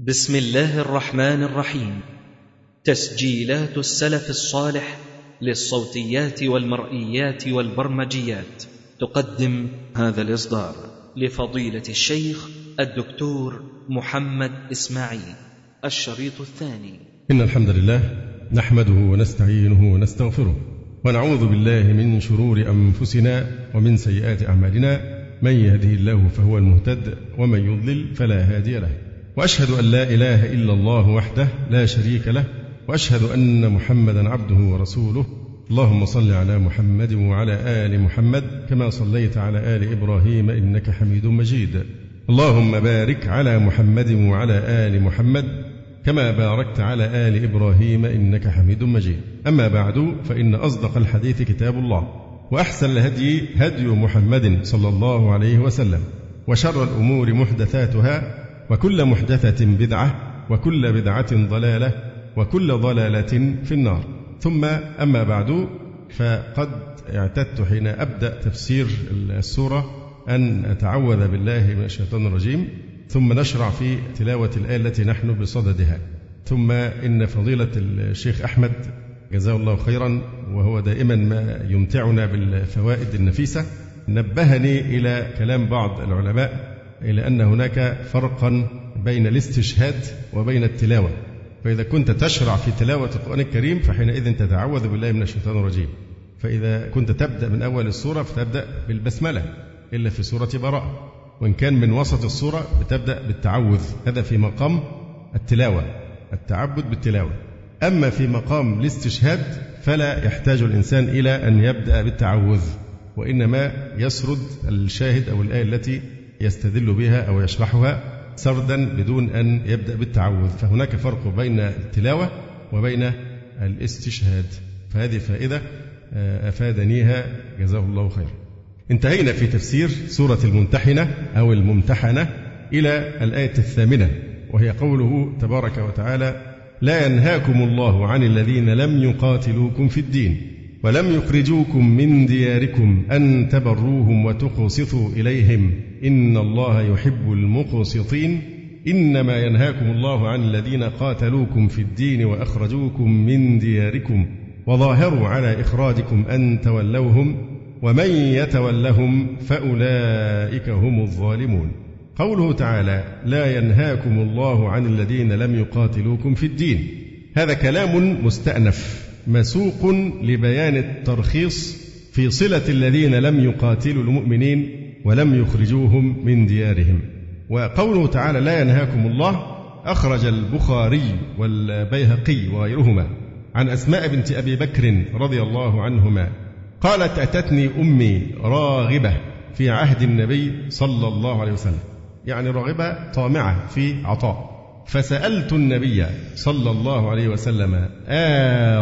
بسم الله الرحمن الرحيم. تسجيلات السلف الصالح للصوتيات والمرئيات والبرمجيات. تقدم هذا الإصدار لفضيلة الشيخ الدكتور محمد إسماعيل. الشريط الثاني. إن الحمد لله نحمده ونستعينه ونستغفره ونعوذ بالله من شرور أنفسنا ومن سيئات أعمالنا. من يهده الله فهو المهتد ومن يضلل فلا هادي له. وأشهد أن لا إله إلا الله وحده لا شريك له وأشهد أن محمدا عبده ورسوله. اللهم صل على محمد وعلى آل محمد كما صليت على آل إبراهيم إنك حميد مجيد. اللهم بارك على محمد وعلى آل محمد كما باركت على آل إبراهيم إنك حميد مجيد. أما بعد فإن أصدق الحديث كتاب الله وأحسن الهدي هدي محمد صلى الله عليه وسلم وشر الأمور محدثاتها وكل محدثة بدعة وكل بدعة ضلالة وكل ضلالة في النار. ثم أما بعد فقد اعتدت حين أبدأ تفسير السورة أن أتعوذ بالله من الشيطان الرجيم ثم نشرع في تلاوة الآية التي نحن بصددها. ثم إن فضيلة الشيخ أحمد جزاه الله خيرا وهو دائما ما يمتعنا بالفوائد النفيسة نبهني إلى كلام بعض العلماء إلى أن هناك فرقا بين الاستشهاد وبين التلاوة. فإذا كنت تشرع في تلاوة القرآن الكريم فحينئذ تتعوذ بالله من الشيطان الرجيم. فإذا كنت تبدأ من أول السورة فتبدأ بالبسملة إلا في سورة براءة. وإن كان من وسط السورة بتبدأ بالتعوذ. هذا في مقام التلاوة التعبد بالتلاوة. أما في مقام الاستشهاد فلا يحتاج الإنسان إلى أن يبدأ بالتعوذ وإنما يسرد الشاهد أو الآية التي يستدل بها أو يشرحها سردا بدون أن يبدأ بالتعوذ فهناك فرق بين التلاوة وبين الاستشهاد. فهذه فائدة أفادنيها. جزاه الله خيرا انتهينا في تفسير سورة الممتحنة أو الممتحنة إلى الآية الثامنة وهي قوله تبارك وتعالى لا ينهاكم الله عن الذين لم يقاتلوكم في الدين ولم يخرجوكم من دياركم أن تبروهم وتقسطوا إليهم. إن الله يحب المقسطين. إنما ينهاكم الله عن الذين قاتلوكم في الدين وأخرجوكم من دياركم وظاهروا على إخراجكم أن تولوهم ومن يتولهم فأولئك هم الظالمون. قوله تعالى لا ينهاكم الله عن الذين لم يقاتلوكم في الدين. هذا كلام مستأنف. مسوق لبيان الترخيص في صلة الذين لم يقاتلوا المؤمنين ولم يخرجوهم من ديارهم. وقوله تعالى لا ينهاكم الله أخرج البخاري والبيهقي وغيرهما عن أسماء بنت أبي بكر رضي الله عنهما. قالت أتتني أمي راغبة في عهد النبي صلى الله عليه وسلم. يعني راغبة طامعة في عطاء. فسألت النبي صلى الله عليه وسلم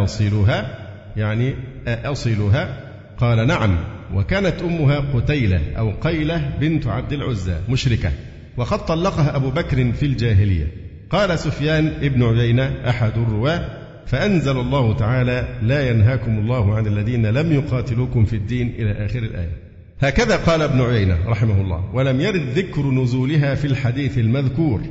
آصلها؟ يعني أصلها قال نعم. وكانت أمها قتيلة أو قيلة بنت عبد العزى مشركة. وقد طلقها أبو بكر في الجاهلية. قال سفيان ابن عيينة أحد الرواة فأنزل الله تعالى لا ينهاكم الله عن الذين لم يقاتلوكم في الدين إلى آخر الآية. هكذا قال ابن عيينة رحمه الله ولم يرد ذكر نزولها في الحديث المذكور.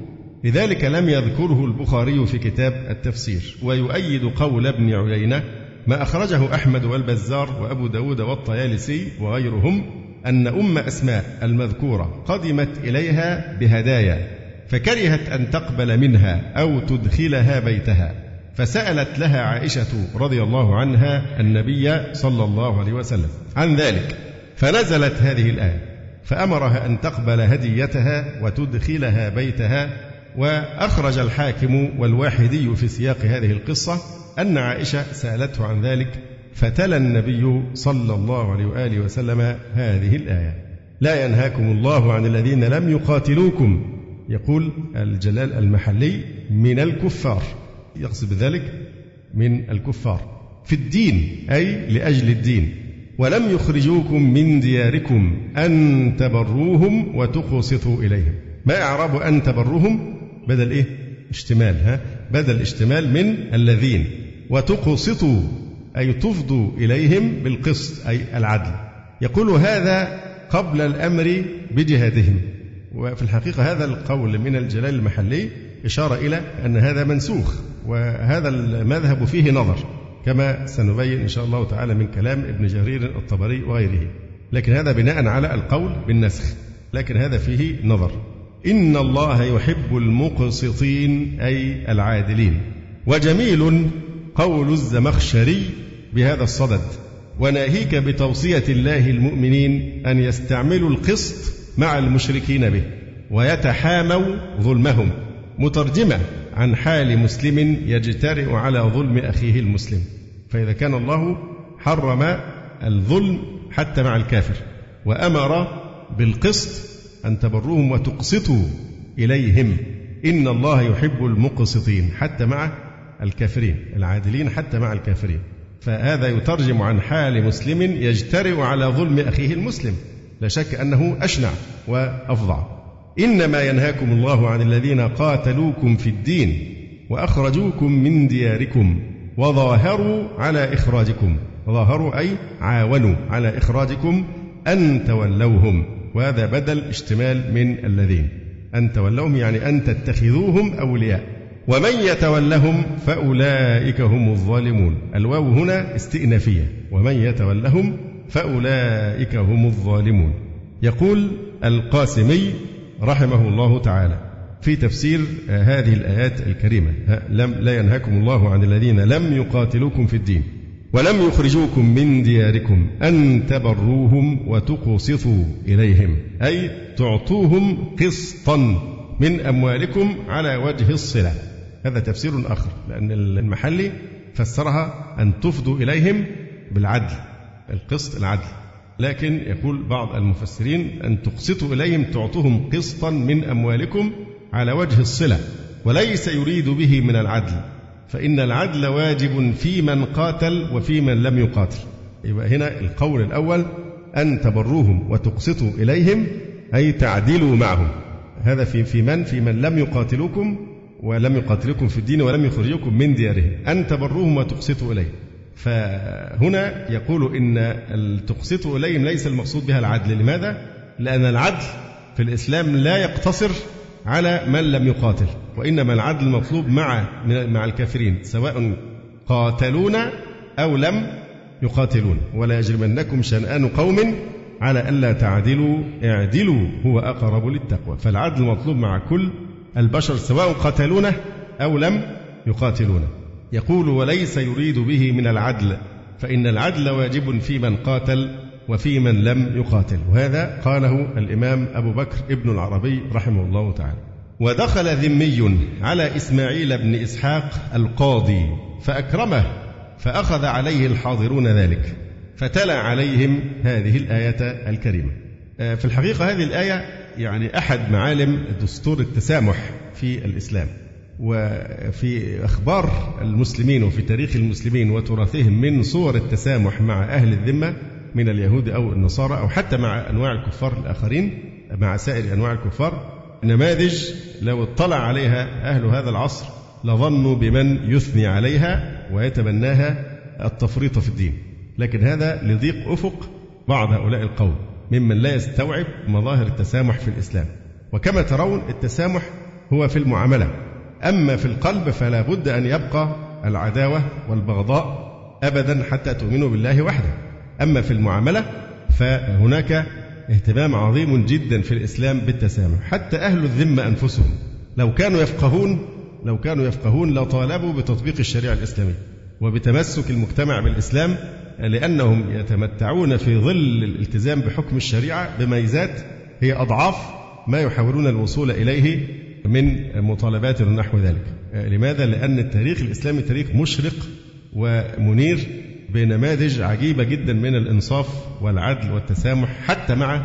لذلك لم يذكره البخاري في كتاب التفسير ويؤيد قول ابن عيينة ما أخرجه أحمد والبزار وأبو داود والطيالسي وغيرهم أن أم أسماء المذكورة قدمت إليها بهدايا فكرهت أن تقبل منها أو تدخلها بيتها فسألت لها عائشة رضي الله عنها النبي صلى الله عليه وسلم عن ذلك فنزلت هذه الآية فأمرها أن تقبل هديتها وتدخلها بيتها وأخرج الحاكم والواحدي في سياق هذه القصة أن عائشة سألته عن ذلك فتلا النبي صلى الله عليه وآله وسلم هذه الآية. لا ينهاكم الله عن الذين لم يقاتلوكم. يقول الجلال المحلي من الكفار. يقصد بذلك من الكفار. في الدين أي لأجل الدين. ولم يخرجوكم من دياركم أن تبروهم وتقسطوا إليهم. ما إعراب أن تبروهم؟ بدل إيه؟ اشتمال ها؟ بدل اشتمال من الذين. وتقسطوا أي تفضوا إليهم بالقسط أي العدل. يقول هذا قبل الأمر بجهادهم. وفي الحقيقة هذا القول من الجلال المحلي إشارة إلى أن هذا منسوخ وهذا المذهب فيه نظر كما سنبين إن شاء الله تعالى من كلام ابن جرير الطبري وغيره. لكن هذا بناء على القول بالنسخ لكن هذا فيه نظر. إن الله يحب المقسطين أي العادلين. وجميل قول الزمخشري بهذا الصدد وناهيك بتوصية الله المؤمنين أن يستعملوا القسط مع المشركين به ويتحاموا ظلمهم. مترجمة عن حال مسلم يجترئ على ظلم أخيه المسلم. فإذا كان الله حرم الظلم حتى مع الكافر وأمر بالقسط أن تبروهم وتقسطوا إليهم. إن الله يحب المقسطين حتى مع الكافرين العادلين حتى مع الكافرين. فهذا يترجم عن حال مسلم يجترئ على ظلم أخيه المسلم. لا شك أنه أشنع وأفظع. إنما ينهاكم الله عن الذين قاتلوكم في الدين وأخرجوكم من دياركم وظاهروا على إخراجكم. ظاهروا أي عاونوا على إخراجكم أن تولوهم. وهذا بدل اشتمال من الذين. أن تولوهم يعني أن تتخذوهم أولياء. ومن يتولهم فأولئك هم الظالمون. الواو هنا استئنافية. ومن يتولهم فأولئك هم الظالمون. يقول القاسمي رحمه الله تعالى في تفسير هذه الآيات الكريمة. لم لا ينهاكم الله عن الذين لم يقاتلوكم في الدين. ولم يخرجوكم من دياركم أن تبروهم وتقسطوا إليهم أي تعطوهم قسطا من أموالكم على وجه الصلة. هذا تفسير آخر لأن المحلي فسرها أن تفضوا إليهم بالعدل القسط العدل. لكن يقول بعض المفسرين أن تقسطوا إليهم تعطوهم قسطا من أموالكم على وجه الصلة وليس يريد به من العدل. فإن العدل واجب في من قاتل وفي من لم يقاتل. يبقى هنا القول الأول أن تبروهم وتقسطوا إليهم أي تعدلوا معهم. هذا في في من؟ في من لم يقاتلوكم ولم يقاتلوكم في الدين ولم يخرجوكم من ديارهم. أن تبروهم وتقسطوا إليهم. فهنا يقول إن تقسطوا إليهم ليس المقصود بها العدل. لماذا؟ لأن العدل في الإسلام لا يقتصر على من لم يقاتل وإنما العدل مطلوب مع مع الكافرين سواء قاتلونا أو لم يقاتلون. ولا يجرمنكم شنآن قوم على ألا تعدلوا اعدلوا هو أقرب للتقوى. فالعدل مطلوب مع كل البشر سواء قاتلونه أو لم يقاتلونه يقول وليس يريد به من العدل فإن العدل واجب في من قاتل وفي من لم يقاتل. وهذا قاله الإمام أبو بكر ابن العربي رحمه الله تعالى. ودخل ذمي على إسماعيل بن إسحاق القاضي فأكرمه فأخذ عليه الحاضرون ذلك فتلا عليهم هذه الآية الكريمة. آه، في الحقيقة هذه الآية يعني أحد معالم دستور التسامح في الإسلام وفي أخبار المسلمين وفي تاريخ المسلمين وتراثهم من صور التسامح مع أهل الذمة من اليهود أو النصارى أو حتى مع أنواع الكفار الآخرين مع سائر أنواع الكفار. نماذج لو اطلع عليها أهل هذا العصر لظنوا بمن يثني عليها ويتبناها التفريط في الدين. لكن هذا لضيق أفق بعض هؤلاء القوم ممن لا يستوعب مظاهر التسامح في الإسلام. وكما ترون التسامح هو في المعاملة. أما في القلب فلا بد أن يبقى العداوة والبغضاء أبدا حتى تؤمنوا بالله وحده. أما في المعاملة فهناك اهتمام عظيم جدا في الإسلام بالتسامح حتى أهل الذمة أنفسهم لو كانوا يفقهون لو كانوا يفقهون لطالبوا بتطبيق الشريعة الإسلامية وبتمسك المجتمع بالإسلام لأنهم يتمتعون في ظل الالتزام بحكم الشريعة بميزات هي أضعاف ما يحاولون الوصول إليه من مطالبات نحو ذلك لماذا؟ لأن التاريخ الإسلامي تاريخ مشرق ومنير بنماذج عجيبة جدا من الإنصاف والعدل والتسامح حتى مع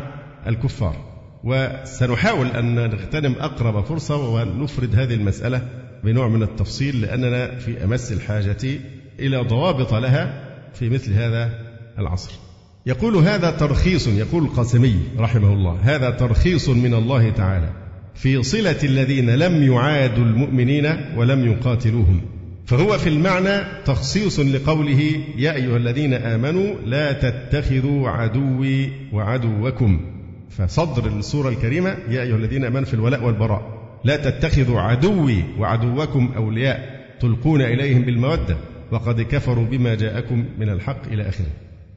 الكفار. وسنحاول أن نغتنم أقرب فرصة ونفرد هذه المسألة بنوع من التفصيل لأننا في أمس الحاجة إلى ضوابط لها في مثل هذا العصر. يقول هذا ترخيص يقول القاسمي رحمه الله هذا ترخيص من الله تعالى في صلة الذين لم يعادوا المؤمنين ولم يقاتلوهم. فهو في المعنى تخصيص لقوله يا أيها الذين آمنوا لا تتخذوا عدوي وعدوكم. فصدر السورة الكريمة يا أيها الذين آمنوا في الولاء والبراء. لا تتخذوا عدوي وعدوكم أولياء تلقون إليهم بالمودة وقد كفروا بما جاءكم من الحق إلى آخره.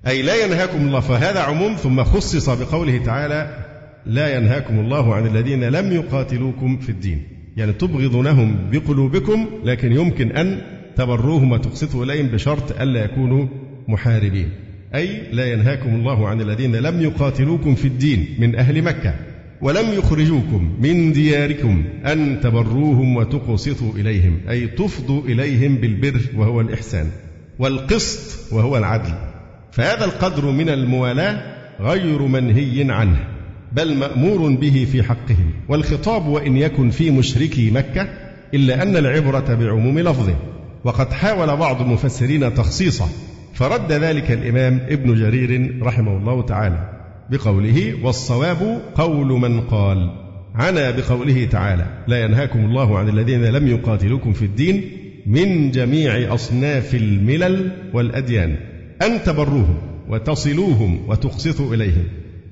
أي لا ينهاكم الله فهذا عموم. ثم خصص بقوله تعالى لا ينهاكم الله عن الذين لم يقاتلوكم في الدين. يعني تبغضونهم بقلوبكم لكن يمكن أن تبروهم وتقسطوا إليهم بشرط ألا يكونوا محاربين. أي لا ينهاكم الله عن الذين لم يقاتلوكم في الدين من أهل مكة ولم يخرجوكم من دياركم أن تبروهم وتقسطوا إليهم. أي تفضوا إليهم بالبر وهو الإحسان والقسط وهو العدل. فهذا القدر من الموالاة غير منهي عنه. بل مأمور به في حقهم. والخطاب وإن يكن في مشركي مكة إلا أن العبرة بعموم لفظه. وقد حاول بعض المفسرين تخصيصه. فرد ذلك الإمام ابن جرير رحمه الله تعالى بقوله والصواب قول من قال عنا بقوله تعالى لا ينهاكم الله عن الذين لم يقاتلوكم في الدين من جميع أصناف الملل والأديان. أن تبروهم وتصلوهم وتقسطوا إليهم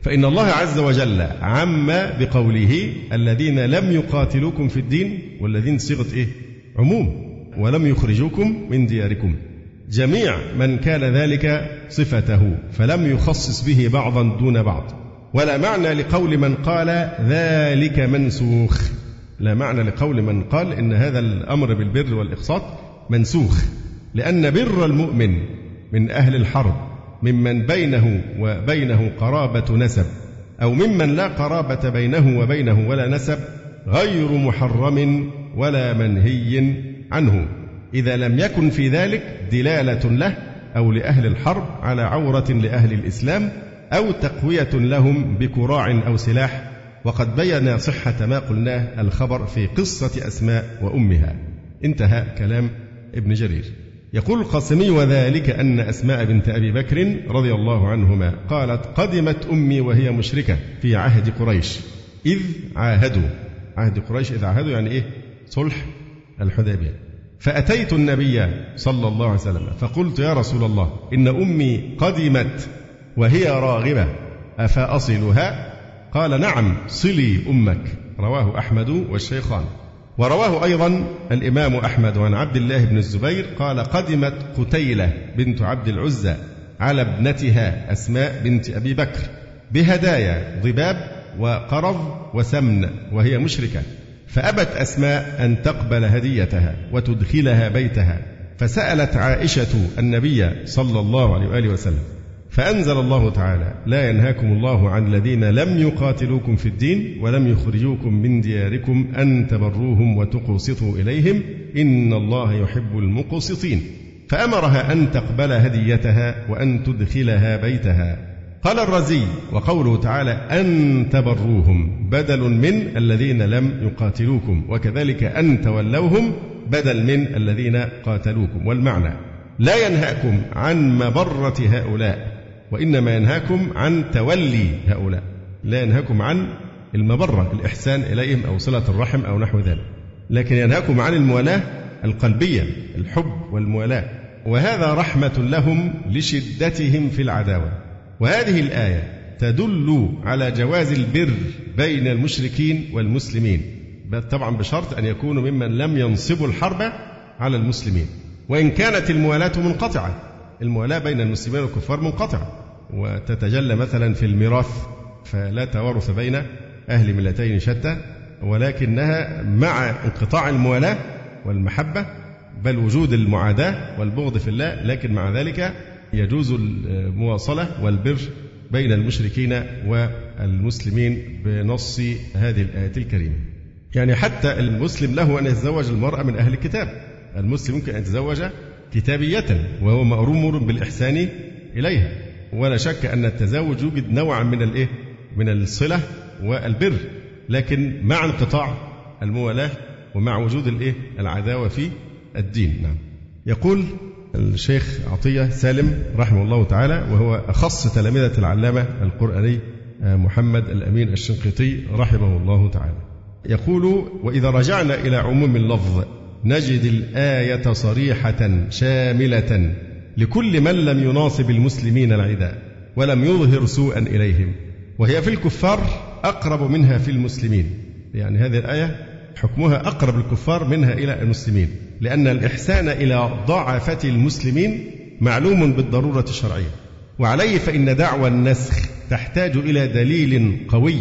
فإن الله عز وجل عم بقوله الذين لم يقاتلوكم في الدين والذين صيغة إيه؟ عموم ولم يخرجوكم من دياركم. جميع من كان ذلك صفته فلم يخصص به بعضا دون بعض. ولا معنى لقول من قال ذلك منسوخ. لا معنى لقول من قال إن هذا الأمر بالبر والإقساط منسوخ. لأن بر المؤمن من أهل الحرب ممن بينه وبينه قرابة نسب أو ممن لا قرابة بينه وبينه ولا نسب غير محرم ولا منهي عنه. إذا لم يكن في ذلك دلالة له أو لأهل الحرب على عورة لأهل الإسلام أو تقوية لهم بكراع أو سلاح. وقد بين صحة ما قلناه الخبر في قصة أسماء وأمها. انتهى كلام ابن جرير. يقول القاسمي وذلك أن أسماء بنت أبي بكر رضي الله عنهما قالت قدمت أمي وهي مشركة في عهد قريش. إذ عاهدوا. عهد قريش إذ عاهدوا يعني إيه؟ صلح الحديبية. فأتيت النبي صلى الله عليه وسلم فقلت يا رسول الله إن أمي قدمت وهي راغبة أفأصلها؟ قال نعم صلي أمك. رواه أحمد والشيخان. ورواه أيضا الإمام أحمد عن عبد الله بن الزبير قال قدمت قتيلة بنت عبد العزى على ابنتها أسماء بنت أبي بكر بهدايا ضباب وقرض وسمن وهي مشركة فأبت أسماء أن تقبل هديتها وتدخلها بيتها فسألت عائشة النبي صلى الله عليه وآله وسلم فأنزل الله تعالى لا ينهاكم الله عن الذين لم يقاتلوكم في الدين ولم يخرجوكم من دياركم أن تبروهم وتقسطوا إليهم إن الله يحب المقسطين. فأمرها أن تقبل هديتها وأن تدخلها بيتها. قال الرزي وقوله تعالى أن تبروهم بدل من الذين لم يقاتلوكم وكذلك أن تولوهم بدل من الذين قاتلوكم. والمعنى لا ينهاكم عن مبرة هؤلاء. وإنما ينهاكم عن تولي هؤلاء لا ينهاكم عن المبرة الإحسان إليهم أو صلة الرحم أو نحو ذلك لكن ينهاكم عن الموالاة القلبية الحب والموالاة. وهذا رحمة لهم لشدتهم في العداوة. وهذه الآية تدل على جواز البر بين المشركين والمسلمين طبعا بشرط أن يكونوا ممن لم ينصبوا الحرب على المسلمين. وإن كانت الموالاة منقطعة الموالاة بين المسلمين والكفار منقطعة وتتجلى مثلا في الميراث فلا توارث بين أهل ملتين شتى ولكنها مع انقطاع الموالاة والمحبة بل وجود المعاداة والبغض في الله لكن مع ذلك يجوز المواصلة والبر بين المشركين والمسلمين بنص هذه الآية الكريمة. يعني حتى المسلم له أن يتزوج المرأة من أهل الكتاب المسلم ممكن أن يتزوج كتابية وهو مأمور بالإحسان إليها. ولا شك أن التزاوج يوجد نوعا من الإيه؟ من الصلة والبر. لكن مع انقطاع الموالاة ومع وجود الإيه؟ العداوة في الدين. نعم. يقول الشيخ عطية سالم رحمه الله تعالى وهو أخص تلامذة العلامة القرآني آه، محمد الأمين الشنقيطي رحمه الله تعالى. يقول وإذا رجعنا إلى عموم اللفظ نجد الآية صريحة شاملة لكل من لم يناصب المسلمين العداء ولم يظهر سوءا إليهم وهي في الكفار أقرب منها في المسلمين. يعني هذه الآية حكمها أقرب الكفار منها إلى المسلمين لأن الإحسان إلى ضعفة المسلمين معلوم بالضرورة الشرعية. وعليه فإن دعوى النسخ تحتاج إلى دليل قوي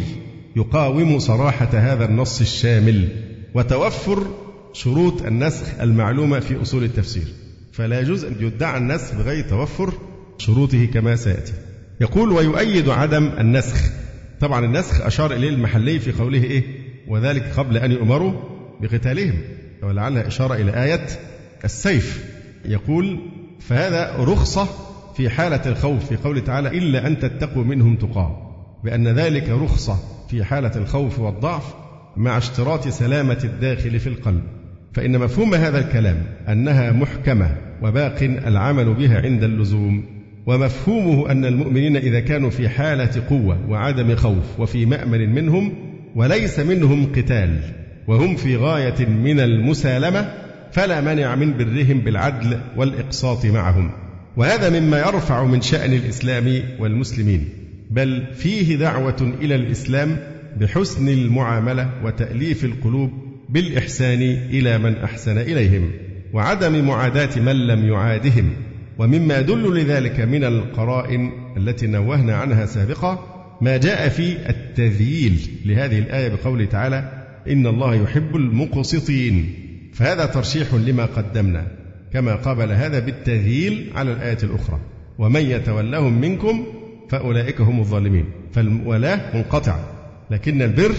يقاوم صراحة هذا النص الشامل وتوفر شروط النسخ المعلومة في أصول التفسير. فلا يجوز أن يدعى النسخ بغير توفر شروطه كما سيأتي. يقول ويؤيد عدم النسخ. طبعا النسخ أشار إليه المحلي في قوله إيه؟ وذلك قبل أن يؤمروا بقتالهم. ولعلها إشارة إلى آية السيف. يقول فهذا رخصة في حالة الخوف في قوله تعالى إلا أن تتقوا منهم تقاة. بأن ذلك رخصة في حالة الخوف والضعف مع اشتراط سلامة الداخل في القلب. فإن مفهوم هذا الكلام أنها محكمة وباق العمل بها عند اللزوم ومفهومه أن المؤمنين إذا كانوا في حالة قوة وعدم خوف وفي مأمن منهم وليس منهم قتال وهم في غاية من المسالمة فلا مانع من برهم بالعدل والإقساط معهم. وهذا مما يرفع من شأن الإسلام والمسلمين بل فيه دعوة إلى الإسلام بحسن المعاملة وتأليف القلوب بالإحسان إلى من أحسن إليهم وعدم معاداة من لم يعادهم ومما يدل لذلك من القرائن التي نوهنا عنها سابقا ما جاء في التذييل لهذه الآية بقوله تعالى إن الله يحب المقسطين. فهذا ترشيح لما قدمنا كما قابل هذا بالتذييل على الآية الأخرى ومن يتولهم منكم فأولئك هم الظالمين. فالولاة منقطعة لكن البر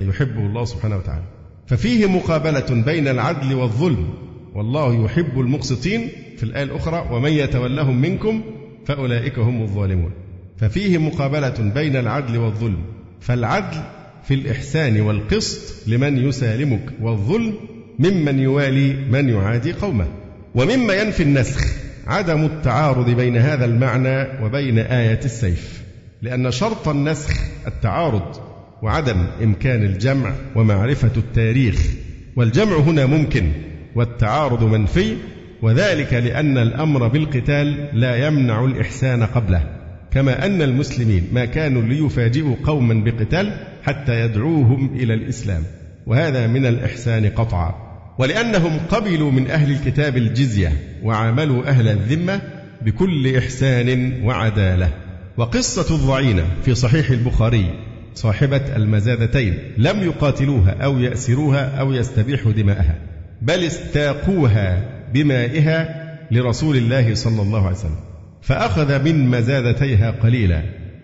يحبه الله سبحانه وتعالى. ففيه مقابلة بين العدل والظلم. والله يحب المقسطين. في الآية الأخرى ومن يتولهم منكم فأولئك هم الظالمون. ففيه مقابلة بين العدل والظلم. فالعدل في الإحسان والقسط لمن يسالمك والظلم ممن يوالي من يعادي قومه. ومما ينفي النسخ عدم التعارض بين هذا المعنى وبين آية السيف. لأن شرط النسخ التعارض. وعدم إمكان الجمع ومعرفة التاريخ. والجمع هنا ممكن والتعارض منفي وذلك لأن الأمر بالقتال لا يمنع الإحسان قبله. كما أن المسلمين ما كانوا ليفاجئوا قوما بقتال حتى يدعوهم إلى الإسلام. وهذا من الإحسان قطعا. ولأنهم قبلوا من أهل الكتاب الجزية وعاملوا أهل الذمة بكل إحسان وعدالة. وقصة الضعينة في صحيح البخاري صاحبة المزادتين لم يقاتلوها أو يأسروها أو يستبيحوا دماءها بل استاقوها بمائها لرسول الله صلى الله عليه وسلم فأخذ من مزادتيها قليلا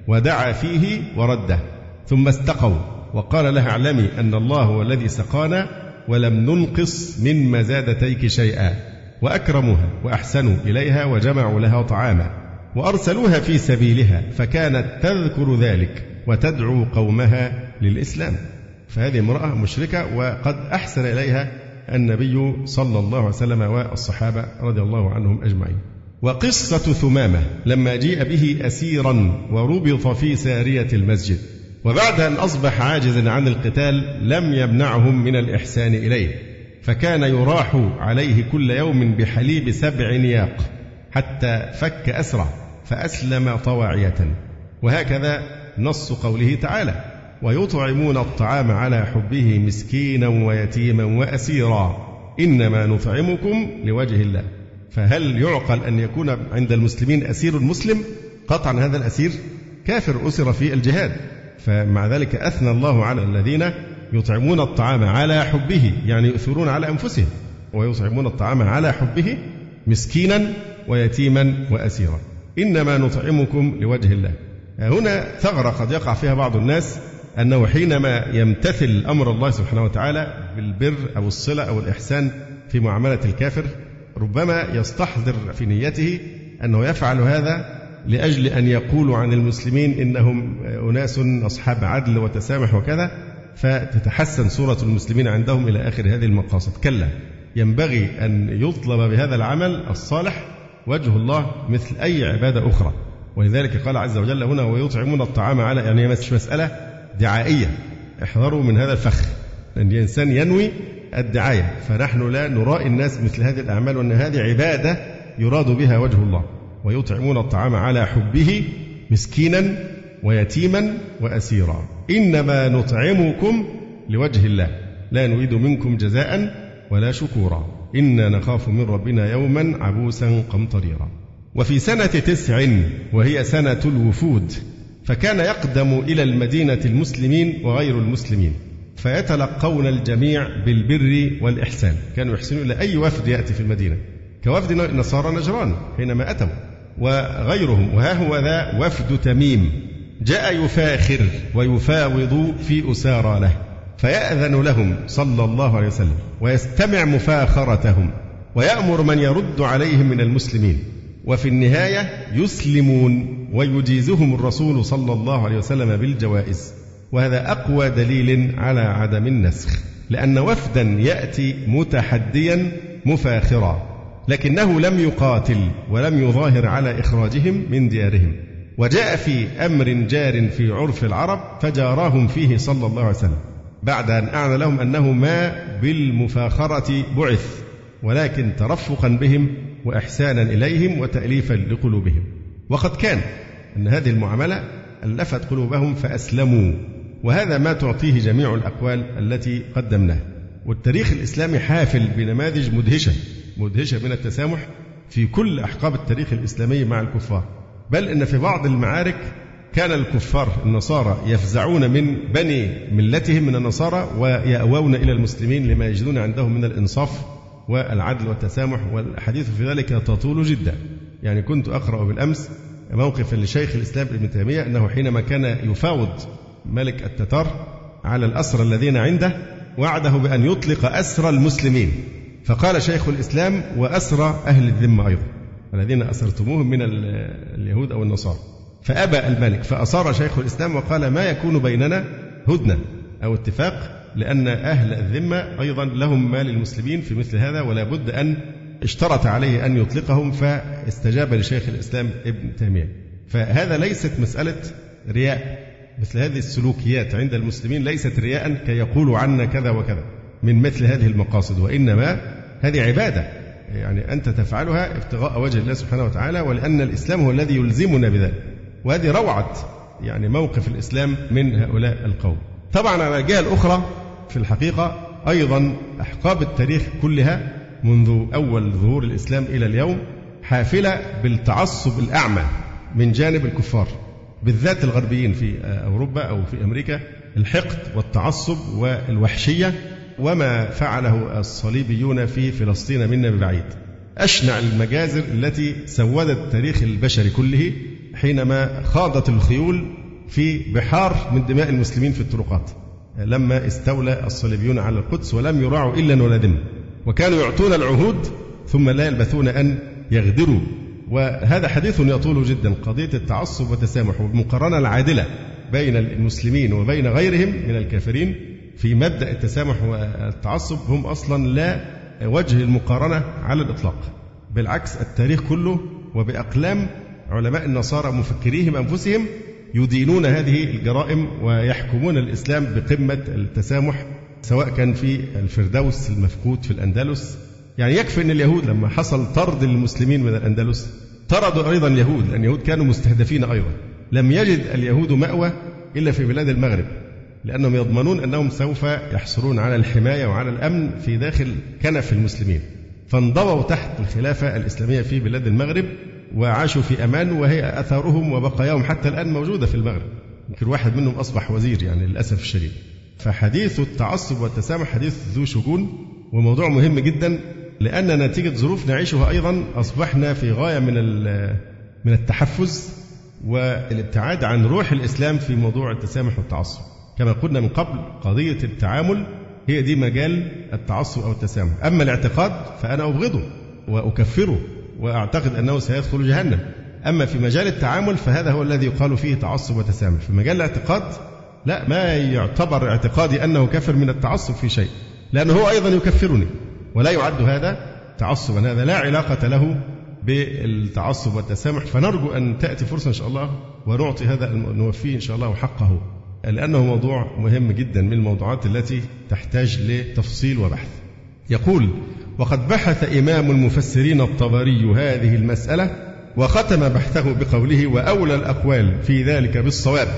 ودعا فيه ورده ثم استقوا وقال لها اعلمي أن الله هو الذي سقانا ولم ننقص من مزادتيك شيئا وأكرموها وأحسنوا إليها وجمعوا لها طعاما وأرسلوها في سبيلها فكانت تذكر ذلك. وتدعو قومها للإسلام. فهذه امرأة مشركة وقد أحسن إليها النبي صلى الله عليه وسلم والصحابة رضي الله عنهم أجمعين. وقصة ثمامة لما جيء به أسيرا وربط في سارية المسجد وبعد أن أصبح عاجزا عن القتال لم يمنعهم من الإحسان إليه. فكان يراح عليه كل يوم بحليب سبع نياق حتى فك أسره فأسلم طواعية. وهكذا نص قوله تعالى ويطعمون الطعام على حبه مسكينا ويتيما وأسيرا. إنما نطعمكم لوجه الله. فهل يعقل أن يكون عند المسلمين أسير مسلم؟ قطعا هذا الأسير كافر أسر في الجهاد. فمع ذلك أثنى الله على الذين يطعمون الطعام على حبه يعني يؤثرون على أنفسهم. ويطعمون الطعام على حبه مسكينا ويتيما وأسيرا. إنما نطعمكم لوجه الله. هنا ثغرة قد يقع فيها بعض الناس أنه حينما يمتثل أمر الله سبحانه وتعالى بالبر أو الصلة أو الإحسان في معاملة الكافر ربما يستحضر في نيته أنه يفعل هذا لأجل أن يقولوا عن المسلمين إنهم أناس أصحاب عدل وتسامح وكذا فتتحسن صورة المسلمين عندهم إلى آخر هذه المقاصد. كلا ينبغي أن يطلب بهذا العمل الصالح وجه الله مثل أي عبادة أخرى. ولذلك قال عز وجل هنا ويطعمون الطعام على يعني مش مسألة دعائية. احذروا من هذا الفخ أن الإنسان ينوي الدعاية. فنحن لا نرائي الناس مثل هذه الأعمال وأن هذه عبادة يراد بها وجه الله. ويطعمون الطعام على حبه مسكينا ويتيما وأسيرا. إنما نطعمكم لوجه الله. لا نريد منكم جزاء ولا شكورا. إنا نخاف من ربنا يوما عبوسا قمطريرا. وفي سنة تسع وهي سنة الوفود فكان يقدم إلى المدينة المسلمين وغير المسلمين فيتلقون الجميع بالبر والإحسان. كانوا يحسنون إلى أي وفد يأتي في المدينة؟ كوفد نصارى نجران حينما أتوا وغيرهم وها هو ذا وفد تميم جاء يفاخر ويفاوض في أسارى له فيأذن لهم صلى الله عليه وسلم ويستمع مفاخرتهم ويأمر من يرد عليهم من المسلمين. وفي النهاية يسلمون ويجيزهم الرسول صلى الله عليه وسلم بالجوائز. وهذا أقوى دليل على عدم النسخ. لأن وفدا يأتي متحديا مفاخرا. لكنه لم يقاتل ولم يظاهر على إخراجهم من ديارهم. وجاء في أمر جار في عرف العرب فجاراهم فيه صلى الله عليه وسلم. بعد أن أعلن لهم أنه ما بالمفاخرة بعث. ولكن ترفقا بهم وإحسانا إليهم وتأليفا لقلوبهم. وقد كان أن هذه المعاملة ألفت قلوبهم فأسلموا وهذا ما تعطيه جميع الأقوال التي قدمناها. والتاريخ الإسلامي حافل بنماذج مدهشة مدهشة من التسامح في كل أحقاب التاريخ الإسلامي مع الكفار. بل إن في بعض المعارك كان الكفار النصارى يفزعون من بني ملتهم من النصارى ويأوون إلى المسلمين لما يجدون عندهم من الإنصاف والعدل والتسامح والحديث في ذلك تطول جدا. يعني كنت أقرأ بالأمس موقفا لشيخ الإسلام ابن تيمية أنه حينما كان يفاوض ملك التتار على الأسرى الذين عنده وعده بأن يطلق أسرى المسلمين. فقال شيخ الإسلام وأسرى أهل الذمة أيضا الذين أسرتموهم من اليهود أو النصارى. فأبى الملك فأصار شيخ الإسلام وقال ما يكون بيننا هدنة أو اتفاق؟ لأن أهل الذمة أيضا لهم مال المسلمين في مثل هذا ولا بد أن اشترط عليه أن يطلقهم فاستجاب لشيخ الإسلام ابن تيمية. فهذا ليست مسألة رياء مثل هذه السلوكيات عند المسلمين ليست رياء كي يقولوا عنا كذا وكذا من مثل هذه المقاصد وإنما هذه عبادة. يعني أنت تفعلها ابتغاء وجه الله سبحانه وتعالى ولأن الإسلام هو الذي يلزمنا بذلك. وهذه روعة يعني موقف الإسلام من هؤلاء القوم. طبعا على الجهة الأخرى في الحقيقة أيضا أحقاب التاريخ كلها منذ أول ظهور الإسلام إلى اليوم حافلة بالتعصب الأعمى من جانب الكفار بالذات الغربيين في أوروبا أو في أمريكا الحقد والتعصب والوحشية وما فعله الصليبيون في فلسطين منا ببعيد أشنع المجازر التي سودت التاريخ البشري كله حينما خاضت الخيول في بحار من دماء المسلمين في الطرقات. لما استولى الصليبيون على القدس ولم يراعوا إلا ذمة وكانوا يعطون العهود ثم لا يلبثون أن يغدروا. وهذا حديث يطول جدا. قضية التعصب والتسامح والمقارنة العادلة بين المسلمين وبين غيرهم من الكافرين في مبدأ التسامح والتعصب هم أصلا لا وجه المقارنة على الإطلاق. بالعكس التاريخ كله وبأقلام علماء النصارى مفكريهم أنفسهم يدينون هذه الجرائم ويحكمون الإسلام بقمة التسامح سواء كان في الفردوس المفقود في الأندلس. يعني يكفي أن اليهود لما حصل طرد المسلمين من الأندلس طردوا أيضا اليهود لأن اليهود كانوا مستهدفين أيضا. لم يجد اليهود مأوى إلا في بلاد المغرب لأنهم يضمنون أنهم سوف يحصلون على الحماية وعلى الأمن في داخل كنف المسلمين. فانضووا تحت الخلافة الإسلامية في بلاد المغرب وعاشوا في أمان وهي أثارهم وبقاياهم حتى الآن موجودة في المغرب. يمكن واحد منهم أصبح وزير يعني للأسف الشديد. فحديث التعصب والتسامح حديث ذو شجون وموضوع مهم جدا لأن نتيجة ظروف نعيشها أيضا أصبحنا في غاية من من التحفز والابتعاد عن روح الإسلام في موضوع التسامح والتعصب. كما قلنا من قبل قضية التعامل هي دي مجال التعصب أو التسامح. أما الاعتقاد فأنا أبغضه وأكفره. وأعتقد أنه سيدخل جهنم. أما في مجال التعامل فهذا هو الذي يقال فيه تعصب وتسامح. في مجال الاعتقاد لا ما يعتبر اعتقادي أنه كفر من التعصب في شيء لأنه هو أيضا يكفرني ولا يعد هذا تعصبا. هذا لا علاقة له بالتعصب والتسامح. فنرجو أن تأتي فرصة إن شاء الله ونعطي هذا نوفيه إن شاء الله حقه لأنه موضوع مهم جدا من الموضوعات التي تحتاج لتفصيل وبحث. يقول وقد بحث إمام المفسرين الطبري هذه المسألة وختم بحثه بقوله وأولى الأقوال في ذلك بالصواب.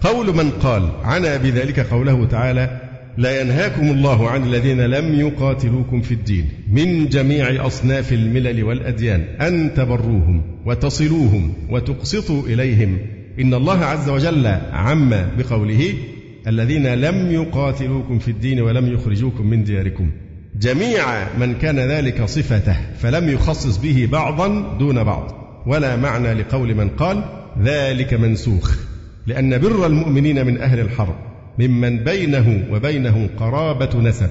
قول من قال عنا بذلك قوله تعالى لا ينهاكم الله عن الذين لم يقاتلوكم في الدين من جميع أصناف الملل والأديان أن تبروهم وتصلوهم وتقسطوا إليهم. إن الله عز وجل عم بقوله الذين لم يقاتلوكم في الدين ولم يخرجوكم من دياركم جميع من كان ذلك صفته فلم يخصص به بعضا دون بعض. ولا معنى لقول من قال ذلك منسوخ لأن بر المؤمنين من أهل الحرب ممن بينه وبينه قرابة نسب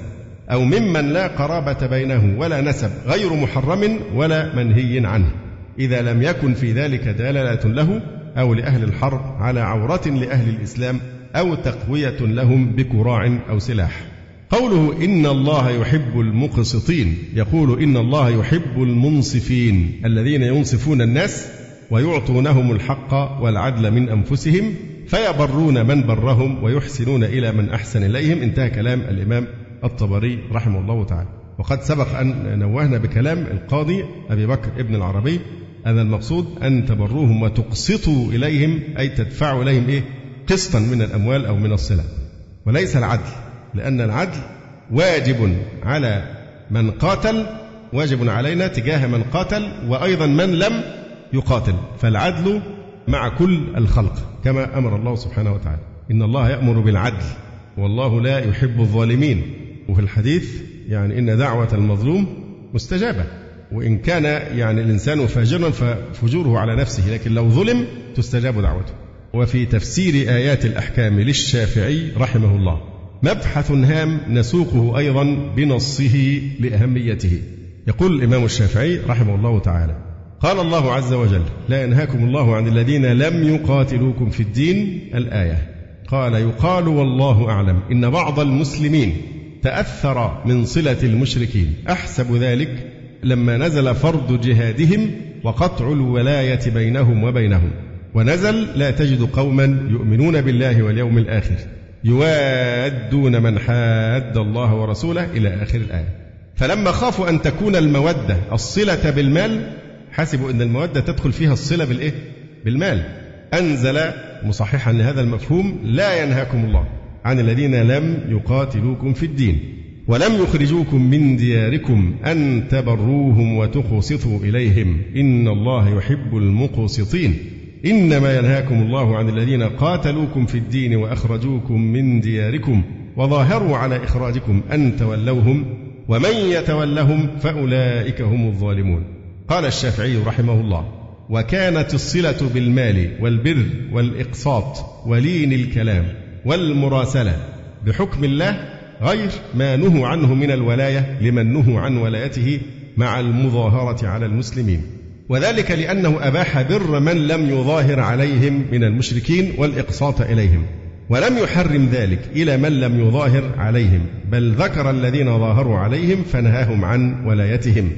أو ممن لا قرابة بينه ولا نسب غير محرم ولا منهي عنه. إذا لم يكن في ذلك دلالة له أو لأهل الحرب على عورة لأهل الإسلام أو تقوية لهم بكراع أو سلاح. قوله إن الله يحب المقسطين يقول إن الله يحب المنصفين الذين ينصفون الناس ويعطونهم الحق والعدل من أنفسهم فيبرون من برهم ويحسنون إلى من أحسن إليهم. انتهى كلام الإمام الطبري رحمه الله تعالى. وقد سبق أن نوهنا بكلام القاضي أبي بكر ابن العربي أن المقصود أن تبروهم وتقسطوا إليهم أي تدفعوا إليهم إيه؟ قسطا من الأموال أو من الصلة وليس العدل. لأن العدل واجب على من قاتل واجب علينا تجاه من قاتل وأيضا من لم يقاتل. فالعدل مع كل الخلق كما أمر الله سبحانه وتعالى. إن الله يأمر بالعدل والله لا يحب الظالمين. وفي الحديث يعني إن دعوة المظلوم مستجابة. وإن كان يعني الإنسان فاجرا ففجوره على نفسه لكن لو ظلم تستجاب دعوته. وفي تفسير آيات الأحكام للشافعي رحمه الله. مبحث هام نسوقه أيضا بنصه لأهميته. يقول الإمام الشافعي رحمه الله تعالى قال الله عز وجل لا ينهاكم الله عن الذين لم يقاتلوكم في الدين الآية. قال يقال والله أعلم إن بعض المسلمين تأثر من صلة المشركين. أحسب ذلك لما نزل فرض جهادهم وقطع الولاية بينهم وبينهم. ونزل لا تجد قوما يؤمنون بالله واليوم الآخر. يوادون من حاد الله ورسوله إلى آخر الآية. فلما خافوا أن تكون المودة الصلة بالمال حسبوا أن المودة تدخل فيها الصلة بالإيه؟ بالمال. أنزل مصححا لهذا المفهوم لا ينهاكم الله عن الذين لم يقاتلوكم في الدين ولم يخرجوكم من دياركم أن تبروهم وتقسطوا إليهم. إن الله يحب المقسطين. إنما ينهاكم الله عن الذين قاتلوكم في الدين وأخرجوكم من دياركم وظاهروا على إخراجكم أن تولوهم ومن يتولهم فأولئك هم الظالمون. قال الشافعي رحمه الله وكانت الصلة بالمال والبر والإقساط ولين الكلام والمراسلة بحكم الله غير ما نهوا عنه من الولاية لمن نهوا عن ولايته مع المظاهرة على المسلمين. وذلك لأنه أباح بر من لم يظاهر عليهم من المشركين والإقساط إليهم ولم يحرم ذلك إلى من لم يظاهر عليهم بل ذكر الذين ظاهروا عليهم فنهاهم عن ولايتهم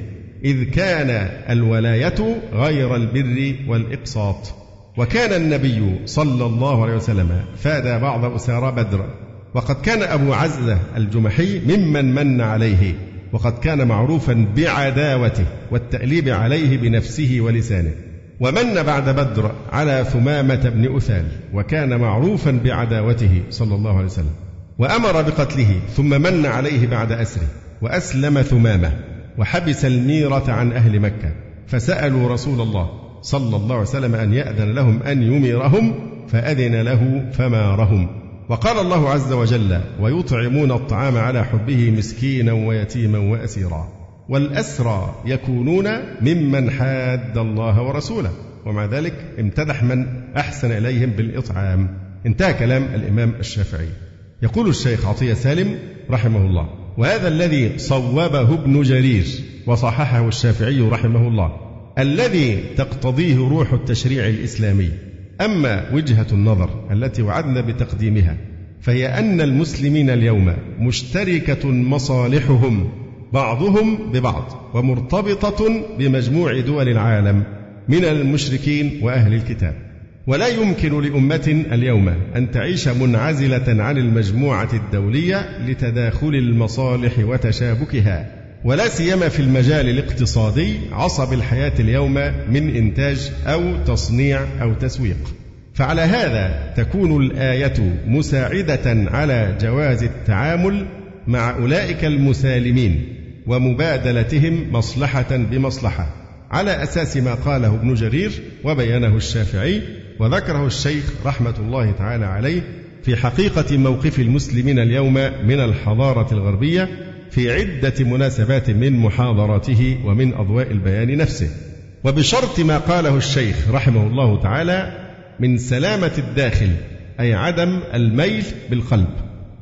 إذ كان الولاية غير البر والإقساط. وكان النبي صلى الله عليه وسلم فادى بعض أسارى بدر وقد كان أبو عزة الجمحي ممن من عليه وقد كان معروفا بعداوته والتأليب عليه بنفسه ولسانه. ومن بعد بدر على ثمامة بن أثال وكان معروفا بعداوته صلى الله عليه وسلم. وأمر بقتله ثم من عليه بعد أسره وأسلم ثمامة وحبس الميرة عن أهل مكة. فسألوا رسول الله صلى الله عليه وسلم أن يأذن لهم أن يميرهم فأذن له فمارهم. وقال الله عز وجل ويطعمون الطعام على حبه مسكينا ويتيما وأسيرا والأسرى يكونون ممن حاد الله ورسوله ومع ذلك امتدح من أحسن إليهم بالإطعام. انتهى كلام الإمام الشافعي. يقول الشيخ عطية سالم رحمه الله وهذا الذي صوبه ابن جرير وصححه الشافعي رحمه الله الذي تقتضيه روح التشريع الإسلامي أما وجهة النظر التي وعدنا بتقديمها فهي أن المسلمين اليوم مشتركة مصالحهم بعضهم ببعض ومرتبطة بمجموع دول العالم من المشركين وأهل الكتاب. ولا يمكن لأمة اليوم أن تعيش منعزلة عن المجموعة الدولية لتداخل المصالح وتشابكها. ولا سيما في المجال الاقتصادي عصب الحياة اليوم من إنتاج أو تصنيع أو تسويق. فعلى هذا تكون الآية مساعدة على جواز التعامل مع أولئك المسالمين ومبادلتهم مصلحة بمصلحة على أساس ما قاله ابن جرير وبينه الشافعي وذكره الشيخ رحمة الله تعالى عليه في حقيقة موقف المسلمين اليوم من الحضارة الغربية في عدة مناسبات من محاضراته ومن أضواء البيان نفسه. وبشرط ما قاله الشيخ رحمه الله تعالى من سلامة الداخل أي عدم الميل بالقلب.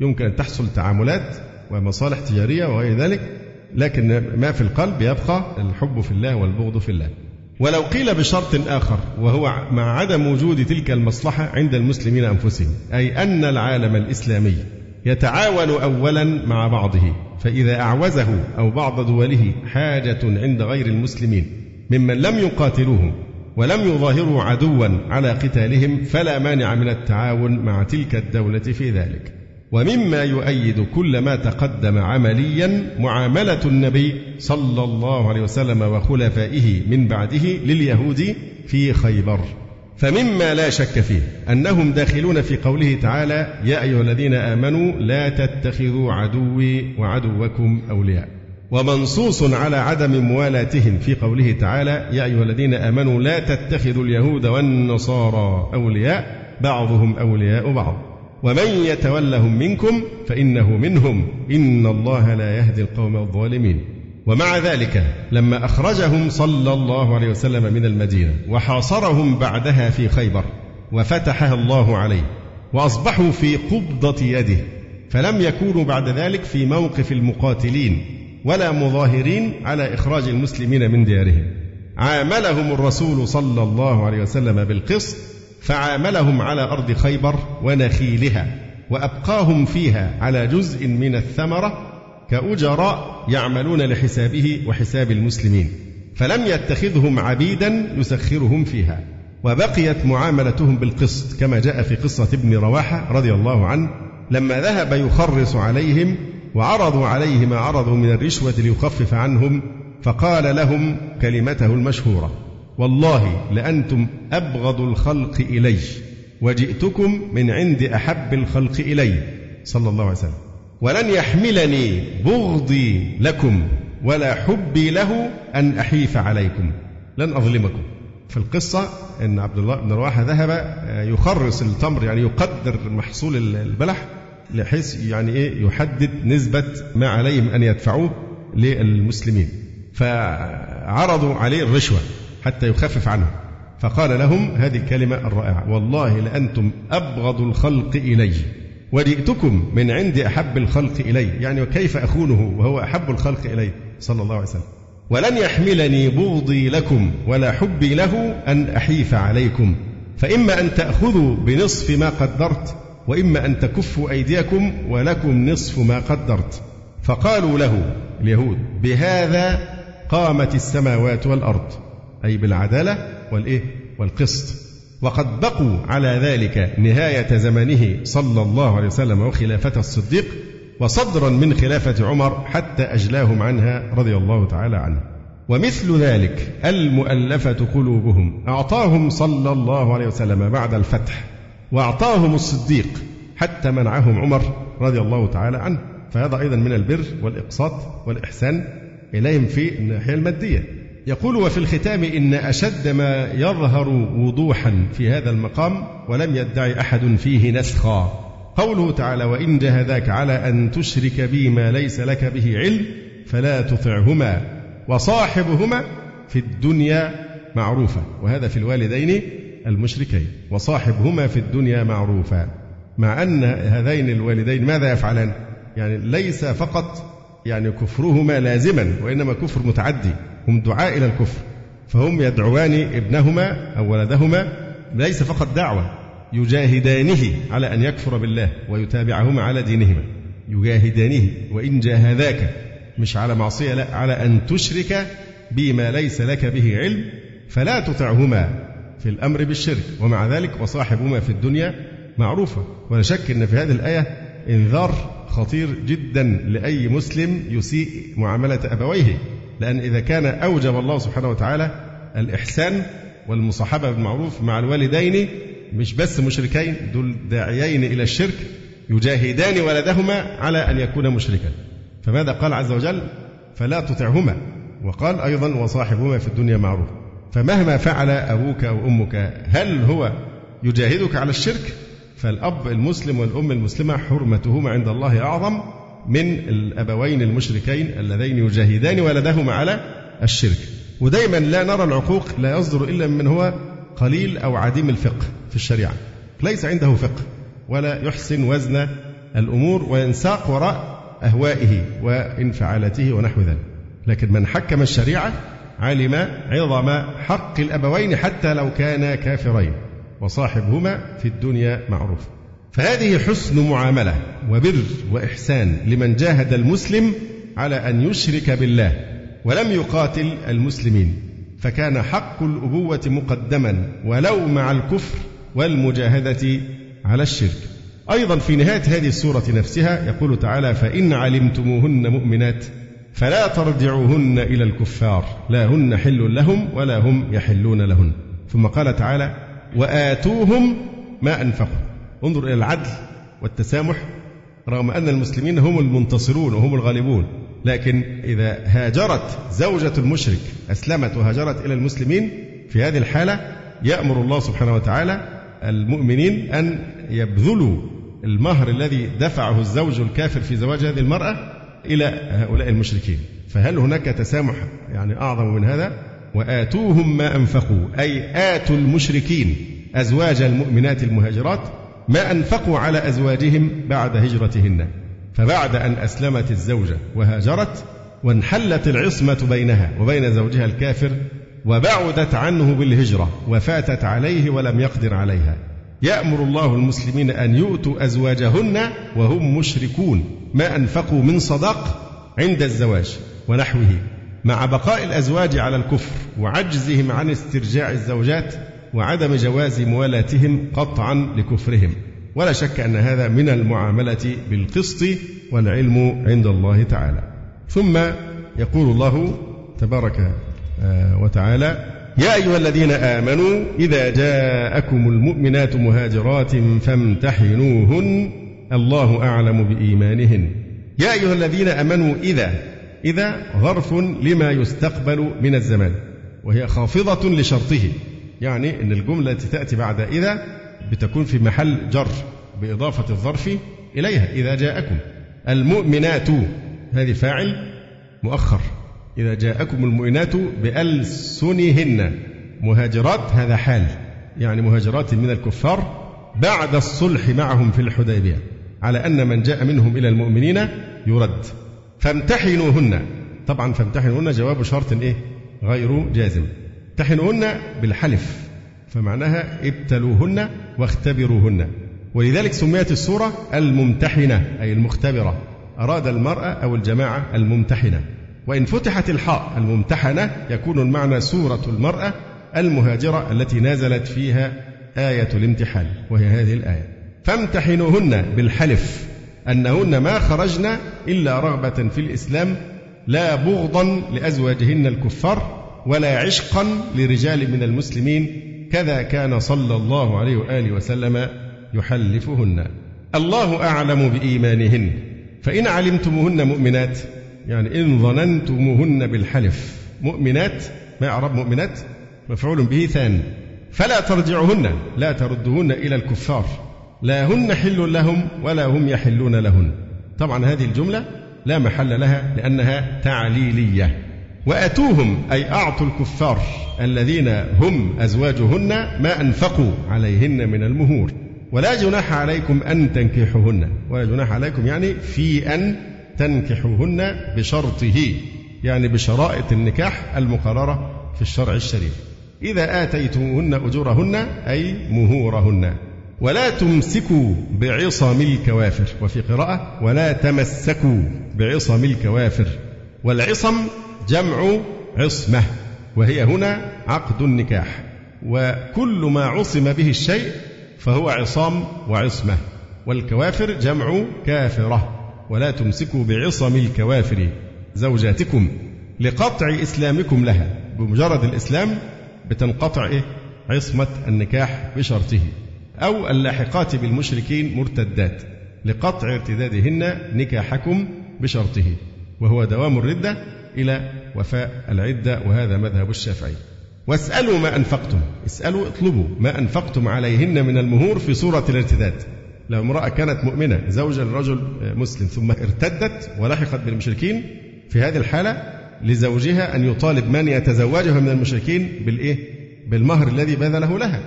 يمكن أن تحصل تعاملات ومصالح تجارية وغير ذلك لكن ما في القلب يبقى الحب في الله والبغض في الله. ولو قيل بشرط آخر وهو مع عدم وجود تلك المصلحة عند المسلمين أنفسهم أي أن العالم الإسلامي يتعاون أولا مع بعضه فإذا أعوزه أو بعض دوله حاجة عند غير المسلمين ممن لم يقاتلوهم ولم يظاهروا عدوا على قتالهم فلا مانع من التعاون مع تلك الدولة في ذلك. ومما يؤيد كل ما تقدم عمليا معاملة النبي صلى الله عليه وسلم وخلفائه من بعده لليهود في خيبر. فمما لا شك فيه أنهم داخلون في قوله تعالى يا أيها الذين آمنوا لا تتخذوا عدوي وعدوكم أولياء. ومنصوص على عدم موالاتهم في قوله تعالى يا أيها الذين آمنوا لا تتخذوا اليهود والنصارى أولياء. بعضهم أولياء بعض. ومن يتولهم منكم فإنه منهم. إن الله لا يهدي القوم الظالمين. ومع ذلك لما أخرجهم صلى الله عليه وسلم من المدينة وحاصرهم بعدها في خيبر وفتحها الله عليه وأصبحوا في قبضة يده فلم يكونوا بعد ذلك في موقف المقاتلين ولا مظاهرين على إخراج المسلمين من ديارهم. عاملهم الرسول صلى الله عليه وسلم بالقسط فعاملهم على أرض خيبر ونخيلها وأبقاهم فيها على جزء من الثمرة كأجراء يعملون لحسابه وحساب المسلمين فلم يتخذهم عبيدا يسخرهم فيها. وبقيت معاملتهم بالقسط كما جاء في قصة ابن رواحة رضي الله عنه لما ذهب يخرص عليهم وعرضوا عليه ما عرضوا من الرشوة ليخفف عنهم فقال لهم كلمته المشهورة والله لأنتم أبغض الخلق إلي وجئتكم من عند أحب الخلق إلي. صلى الله عليه وسلم. ولن يحملني بغضي لكم ولا حبي له أن أحيف عليكم. لن أظلمكم. في القصة أن عبد الله بن رواحة ذهب يخرص التمر يعني يقدر محصول البلح بحيث يعني إيه يحدد نسبة ما عليهم أن يدفعوه للمسلمين. فعرضوا عليه الرشوة حتى يخفف عنه. فقال لهم هذه الكلمة الرائعة والله لأنتم أبغض الخلق إلي. وجئتكم من عند أحب الخلق إلي. يعني وكيف أخونه وهو أحب الخلق إلي؟ صلى الله عليه وسلم. ولن يحملني بغضي لكم ولا حبي له أن أحيف عليكم. فإما أن تأخذوا بنصف ما قدرت وإما أن تكفوا أيديكم ولكم نصف ما قدرت. فقالوا له اليهود بهذا قامت السماوات والأرض أي بالعدالة والإيه؟ والقسط. وقد بقوا على ذلك نهاية زمنه صلى الله عليه وسلم وخلافة الصديق وصدرا من خلافة عمر حتى أجلاهم عنها رضي الله تعالى عنه. ومثل ذلك المؤلفة قلوبهم. أعطاهم صلى الله عليه وسلم بعد الفتح وأعطاهم الصديق حتى منعهم عمر رضي الله تعالى عنه. فهذا أيضا من البر والإقساط والإحسان إليهم في الناحية المادية. يقول وفي الختام إن أشد ما يظهر وضوحا في هذا المقام ولم يدعي أحد فيه نسخا. قوله تعالى وإن جاهداك على أن تشرك بي ما ليس لك به علم فلا تطعهما وصاحبهما في الدنيا معروفا. وهذا في الوالدين المشركين. وصاحبهما في الدنيا معروفا. مع أن هذين الوالدين ماذا يفعلان؟ يعني ليس فقط يعني كفرهما لازما وإنما كفر متعدي هم دعاء إلى الكفر فهم يدعوان ابنهما أو ولدهما ليس فقط دعوة يجاهدانه على أن يكفر بالله ويتابعهما على دينهما يجاهدانه وإن جاهداك مش على معصية لا على أن تشرك بما ليس لك به علم فلا تطعهما في الأمر بالشرك ومع ذلك وصاحبهما في الدنيا معروفة ولا شك أن في هذه الآية إنذار خطير جدا لأي مسلم يسيء معاملة أبويه لأن إذا كان أوجب الله سبحانه وتعالى الإحسان والمصاحبة بالمعروف مع الوالدين مش بس مشركين دول داعيين إلى الشرك يجاهدان ولدهما على أن يكون مشركا. فماذا قال عز وجل؟ فلا تطعهما. وقال أيضا وصاحبهما في الدنيا معروف. فمهما فعل أبوك أو أمك هل هو يجاهدك على الشرك؟ فالأب المسلم والأم المسلمة حرمتهما عند الله أعظم من الأبوين المشركين اللذين يجاهدان ولدهما على الشرك. ودائما لا نرى العقوق لا يصدر إلا من هو قليل أو عديم الفقه في الشريعة. ليس عنده فقه ولا يحسن وزن الأمور وينساق وراء أهوائه وانفعالته ونحو ذلك. لكن من حكم الشريعة علم عظم حق الأبوين حتى لو كانا كافرين. وصاحبهما في الدنيا معروف. فهذه حسن معاملة وبر وإحسان لمن جاهد المسلم على أن يشرك بالله ولم يقاتل المسلمين. فكان حق الأبوة مقدما ولو مع الكفر والمجاهدة على الشرك. أيضا في نهاية هذه السورة نفسها يقول تعالى فإن علمتموهن مؤمنات فلا ترجعوهن إلى الكفار. لا هن حل لهم ولا هم يحلون لهن. ثم قال تعالى وآتوهم ما أنفقوا. انظر إلى العدل والتسامح رغم أن المسلمين هم المنتصرون وهم الغالبون لكن إذا هاجرت زوجة المشرك أسلمت وهاجرت إلى المسلمين في هذه الحالة يأمر الله سبحانه وتعالى المؤمنين أن يبذلوا المهر الذي دفعه الزوج الكافر في زواج هذه المرأة إلى هؤلاء المشركين. فهل هناك تسامح يعني أعظم من هذا؟ وآتوهم ما أنفقوا أي آتوا المشركين أزواج المؤمنات المهاجرات ما أنفقوا على أزواجهم بعد هجرتهن. فبعد أن أسلمت الزوجة وهاجرت وانحلت العصمة بينها وبين زوجها الكافر وبعدت عنه بالهجرة وفاتت عليه ولم يقدر عليها. يأمر الله المسلمين أن يؤتوا أزواجهن وهم مشركون ما أنفقوا من صداق عند الزواج ونحوه. مع بقاء الأزواج على الكفر وعجزهم عن استرجاع الزوجات وعدم جواز موالاتهم قطعا لكفرهم. ولا شك أن هذا من المعاملة بالقسط والعلم عند الله تعالى. ثم يقول الله تبارك آه، وتعالى يا أيها الذين آمنوا إذا جاءكم المؤمنات مهاجرات فامتحنوهن الله أعلم بإيمانهن. يا أيها الذين آمنوا إذا إذا ظرف لما يستقبل من الزمان وهي خافضة لشرطه. يعني أن الجملة التي تأتي بعد إذا بتكون في محل جر بإضافة الظرف إليها إذا جاءكم. المؤمنات هذه فاعل مؤخر. إذا جاءكم المؤمنات بألسنهن مهاجرات هذا حال. يعني مهاجرات من الكفار بعد الصلح معهم في الحديبية. على أن من جاء منهم إلى المؤمنين يرد. فامتحنوهن. طبعا فامتحنوهن جواب شرط إيه؟ غير جازم. امتحنوهن بالحلف فمعناها ابتلوهن واختبروهن. ولذلك سميت السورة الممتحنة أي المختبرة. أراد المرأة أو الجماعة الممتحنة. وإن فتحت الحاء الممتحنة يكون المعنى سورة المرأة المهاجرة التي نزلت فيها آية الامتحان وهي هذه الآية. فامتحنوهن بالحلف. أنهن ما خرجن إلا رغبة في الإسلام لا بغضا لأزواجهن الكفار ولا عشقا لرجال من المسلمين كذا كان صلى الله عليه وآله وسلم يحلفهن. الله أعلم بإيمانهن. فإن علمتموهن مؤمنات يعني إن ظننتموهن بالحلف. مؤمنات ما أعرب مؤمنات؟ مفعول به ثاني فلا ترجعهن لا تردهن إلى الكفار. لا هن حل لهم ولا هم يحلون لهن. طبعا هذه الجملة لا محل لها لأنها تعليلية. وأتوهم أي أعطوا الكفار الذين هم أزواجهن ما أنفقوا عليهن من المهور. ولا جناح عليكم أن تنكحوهن. ولا جناح عليكم يعني في أن تنكحوهن بشرطه يعني بشرائط النكاح المقررة في الشرع الشريف. إذا آتيتموهن أجورهن أي مهورهن. ولا تمسكوا بعصم الكوافر. وفي قراءة ولا تمسكوا بعصم الكوافر. والعصم جمع عصمة وهي هنا عقد النكاح. وكل ما عصم به الشيء فهو عصام وعصمة. والكوافر جمع كافرة. ولا تمسكوا بعصم الكوافر زوجاتكم لقطع إسلامكم لها بمجرد الإسلام بتنقطع إيه؟ عصمة النكاح بشرطه. أو اللاحقات بالمشركين مرتدات لقطع ارتدادهن نكاحكم بشرطه وهو دوام الردة إلى وفاء العدة وهذا مذهب الشافعي. واسألوا ما أنفقتم اسألوا اطلبوا ما أنفقتم عليهن من المهور في صورة الارتداد. لو امرأة كانت مؤمنة زوجة لرجل مسلم ثم ارتدت ولحقت بالمشركين في هذه الحالة لزوجها أن يطالب من يتزوجها من المشركين بالإيه؟ بالمهر الذي بذله لها.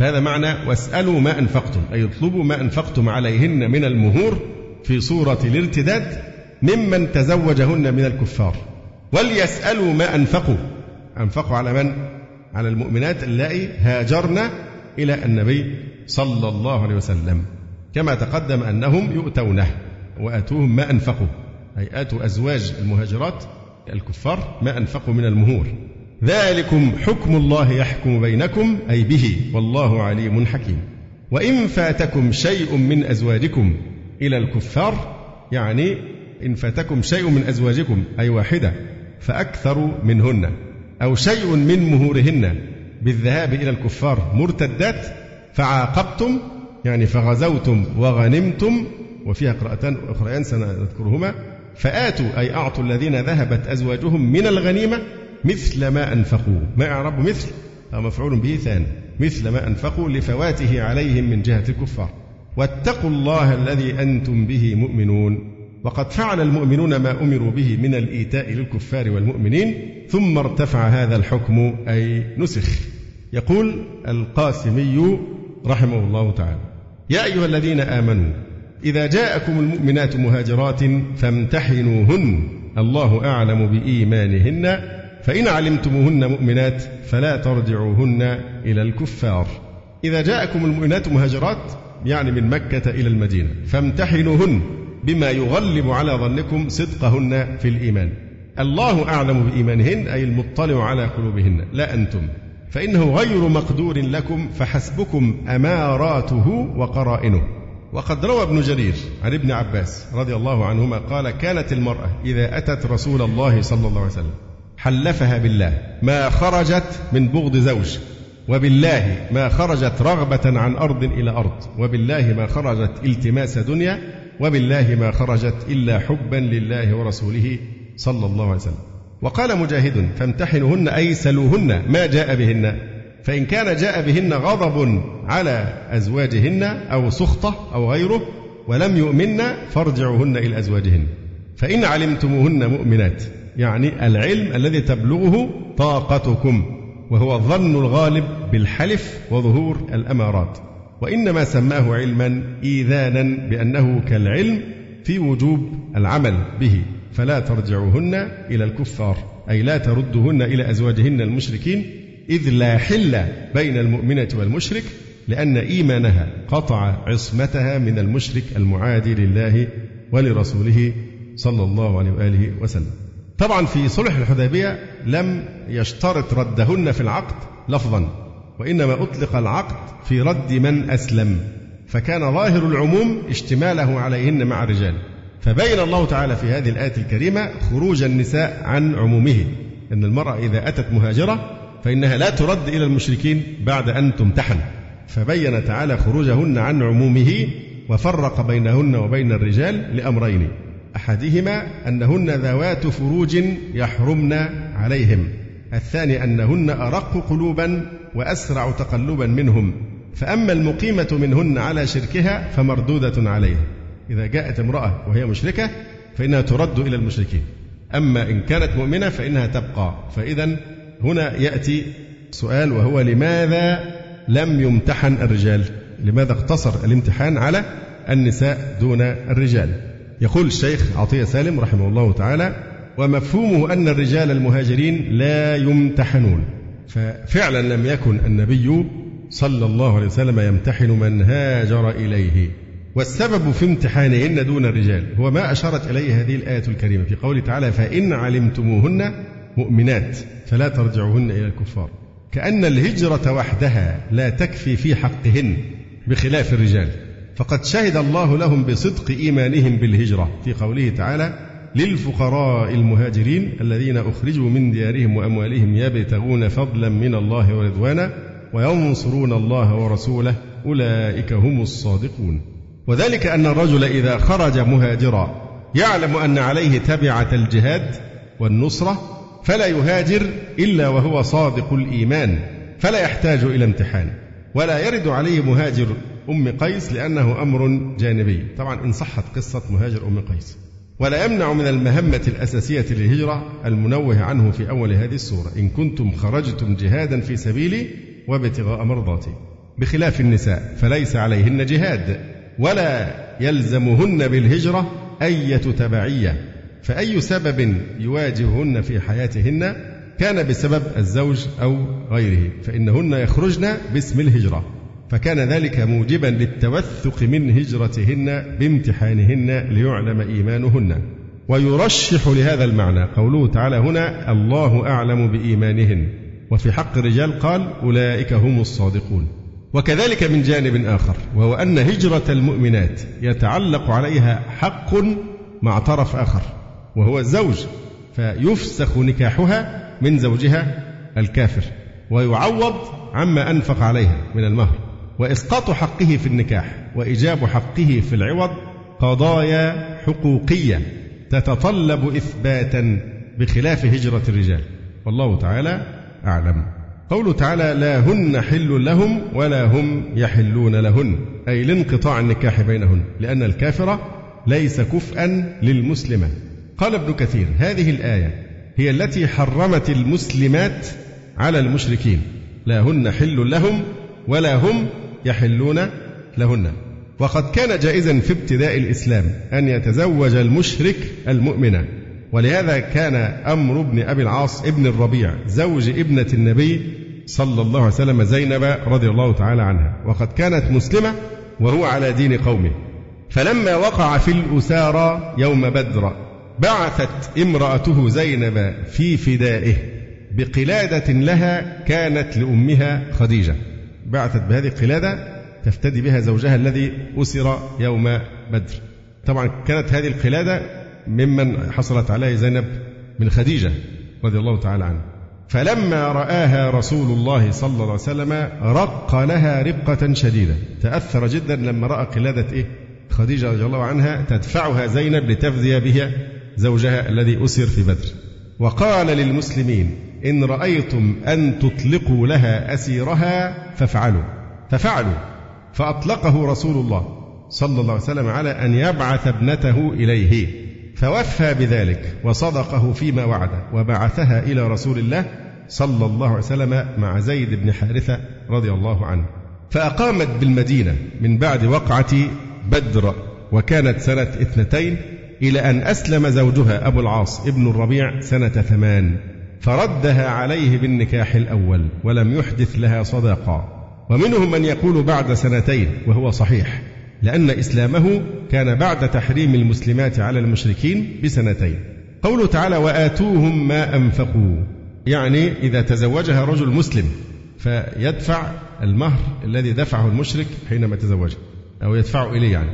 فهذا معنى واسألوا ما أنفقتم أي اطلبوا ما أنفقتم عليهن من المهور في صورة الارتداد ممن تزوجهن من الكفار. وليسألوا ما أنفقوا. أنفقوا على من؟ على المؤمنات اللائي هاجرن إلى النبي صلى الله عليه وسلم. كما تقدم أنهم يؤتونه وآتوهم ما أنفقوا أي آتوا أزواج المهاجرات الكفار ما أنفقوا من المهور. ذلكم حكم الله يحكم بينكم أي به والله عليم حكيم. وإن فاتكم شيء من أزواجكم إلى الكفار يعني إن فاتكم شيء من أزواجكم أي واحدة فأكثر منهن. أو شيء من مهورهن بالذهاب إلى الكفار مرتدات فعاقبتم يعني فغزوتم وغنمتم وفيها قراءتان أخريان سنذكرهما فآتوا أي أعطوا الذين ذهبت أزواجهم من الغنيمة مثل ما أنفقوا. ما إعراب مثل؟ أو مفعول به ثاني. مثل ما أنفقوا لفواته عليهم من جهة الكفار. واتقوا الله الذي أنتم به مؤمنون. وقد فعل المؤمنون ما أمروا به من الإيتاء للكفار والمؤمنين ثم ارتفع هذا الحكم أي نسخ. يقول القاسمي رحمه الله تعالى يا أيها الذين آمنوا إذا جاءكم المؤمنات مهاجرات فامتحنوهن. الله أعلم بإيمانهن. فإن علمتموهن مؤمنات فلا ترجعوهن إلى الكفار. إذا جاءكم المؤمنات مهاجرات يعني من مكة إلى المدينة فامتحنوهن بما يغلب على ظنكم صدقهن في الإيمان. الله أعلم بإيمانهن أي المطلع على قلوبهن لا أنتم. فإنه غير مقدور لكم فحسبكم أماراته وقرائنه. وقد روى ابن جرير عن ابن عباس رضي الله عنهما قال كانت المرأة إذا أتت رسول الله صلى الله عليه وسلم حلفها بالله. ما خرجت من بغض زوج. وبالله ما خرجت رغبة عن أرض إلى أرض. وبالله ما خرجت التماس دنيا. وبالله ما خرجت إلا حبا لله ورسوله صلى الله عليه وسلم. وقال مجاهد فامتحنوهن أي سلوهن ما جاء بهن. فإن كان جاء بهن غضب على أزواجهن أو سخطة أو غيره ولم يؤمن فارجعوهن إلى أزواجهن. فإن علمتموهن مؤمنات. يعني العلم الذي تبلغه طاقتكم وهو الظن الغالب بالحلف وظهور الأمارات. وإنما سماه علما إيذانا بأنه كالعلم في وجوب العمل به. فلا ترجعوهن إلى الكفار أي لا تردهن إلى أزواجهن المشركين إذ لا حل بين المؤمنة والمشرك لأن إيمانها قطع عصمتها من المشرك المعادي لله ولرسوله صلى الله عليه وآله وسلم. طبعا في صلح الحديبية لم يشترط ردهن في العقد لفظا وإنما أطلق العقد في رد من أسلم فكان ظاهر العموم اشتماله عليهن مع الرجال. فبين الله تعالى في هذه الآية الكريمة خروج النساء عن عمومه. أن المرأة إذا أتت مهاجرة فإنها لا ترد إلى المشركين بعد أن تمتحن. فبين تعالى خروجهن عن عمومه وفرق بينهن وبين الرجال لأمرين. أحدهما أنهن ذوات فروج يحرمن عليهم الثاني أنهن أرق قلوبا وأسرع تقلبا منهم فأما المقيمة منهن على شركها فمردودة عليها إذا جاءت امرأة وهي مشركة فإنها ترد إلى المشركين أما إن كانت مؤمنة فإنها تبقى. فإذا هنا يأتي سؤال وهو لماذا لم يمتحن الرجال؟ لماذا اقتصر الامتحان على النساء دون الرجال؟ يقول الشيخ عطية سالم رحمه الله تعالى ومفهومه أن الرجال المهاجرين لا يمتحنون. ففعلا لم يكن النبي صلى الله عليه وسلم يمتحن من هاجر إليه. والسبب في امتحانهن دون الرجال هو ما أشارت إليه هذه الآية الكريمة في قوله تعالى فإن علمتموهن مؤمنات فلا ترجعوهن إلى الكفار. كأن الهجرة وحدها لا تكفي في حقهن بخلاف الرجال. فقد شهد الله لهم بصدق إيمانهم بالهجرة في قوله تعالى للفقراء المهاجرين الذين أخرجوا من ديارهم وأموالهم يبتغون فضلا من الله ورضوانا وينصرون الله ورسوله أولئك هم الصادقون. وذلك أن الرجل إذا خرج مهاجرا يعلم أن عليه تبعة الجهاد والنصرة فلا يهاجر إلا وهو صادق الإيمان فلا يحتاج إلى امتحان ولا يرد عليه مهاجر أم قيس لأنه أمر جانبي. طبعا إن صحت قصة مهاجر أم قيس. ولا يمنع من المهمة الأساسية للهجرة المنوه عنه في أول هذه السورة. إن كنتم خرجتم جهادا في سبيلي وابتغاء مرضاتي. بخلاف النساء فليس عليهن جهاد. ولا يلزمهن بالهجرة أية تبعية. فأي سبب يواجههن في حياتهن كان بسبب الزوج أو غيره. فإنهن يخرجن باسم الهجرة. فكان ذلك موجبا للتوثق من هجرتهن بامتحانهن ليعلم إيمانهن. ويرشح لهذا المعنى قوله تعالى هنا الله أعلم بإيمانهن وفي حق الرجال قال أولئك هم الصادقون وكذلك من جانب آخر وهو أن هجرة المؤمنات يتعلق عليها حق مع طرف آخر وهو الزوج فيفسخ نكاحها من زوجها الكافر ويعوض عما أنفق عليها من المهر. وإسقاط حقه في النكاح وإيجاب حقه في العوض قضايا حقوقية تتطلب إثباتا بخلاف هجرة الرجال. والله تعالى أعلم. قوله تعالى لا هن حل لهم ولا هم يحلون لهن أي لانقطاع النكاح بينهن لأن الكافرة ليس كفءا للمسلمة. قال ابن كثير هذه الآية هي التي حرمت المسلمات على المشركين. لا هن حل لهم ولا هم يحلون لهن. وقد كان جائزا في ابتداء الإسلام أن يتزوج المشرك المؤمنة ولهذا كان أمر بن أبي العاص ابن الربيع زوج ابنة النبي صلى الله عليه وسلم زينب رضي الله تعالى عنها. وقد كانت مسلمة وهو على دين قومه. فلما وقع في الأسارى يوم بدر بعثت امرأته زينب في فدائه بقلادة لها كانت لأمها خديجة. بعثت بهذه القلادة تفتدي بها زوجها الذي أسر يوم بدر. طبعا كانت هذه القلادة ممن حصلت عليه زينب من خديجة رضي الله تعالى عنها. فلما رآها رسول الله صلى الله عليه وسلم رق لها رقة شديدة. تأثر جدا لما رأى قلادة إيه؟ خديجة رضي الله عنها تدفعها زينب لتفدي بها زوجها الذي أسر في بدر. وقال للمسلمين إن رأيتم أن تطلقوا لها أسيرها فافعلوا. ففعلوا. فأطلقه رسول الله صلى الله عليه وسلم على أن يبعث ابنته إليه. فوفى بذلك وصدقه فيما وعده وبعثها إلى رسول الله صلى الله عليه وسلم مع زيد بن حارثة رضي الله عنه. فأقامت بالمدينة من بعد وقعة بدر وكانت سنة اثنتين إلى أن أسلم زوجها أبو العاص ابن الربيع سنة ثمان. فردها عليه بالنكاح الأول ولم يحدث لها صداقة. ومنهم من يقول بعد سنتين وهو صحيح لأن إسلامه كان بعد تحريم المسلمات على المشركين بسنتين. قوله تعالى وآتوهم ما أنفقوا يعني إذا تزوجها رجل مسلم فيدفع المهر الذي دفعه المشرك حينما تزوجها أو يدفعه إليه يعني.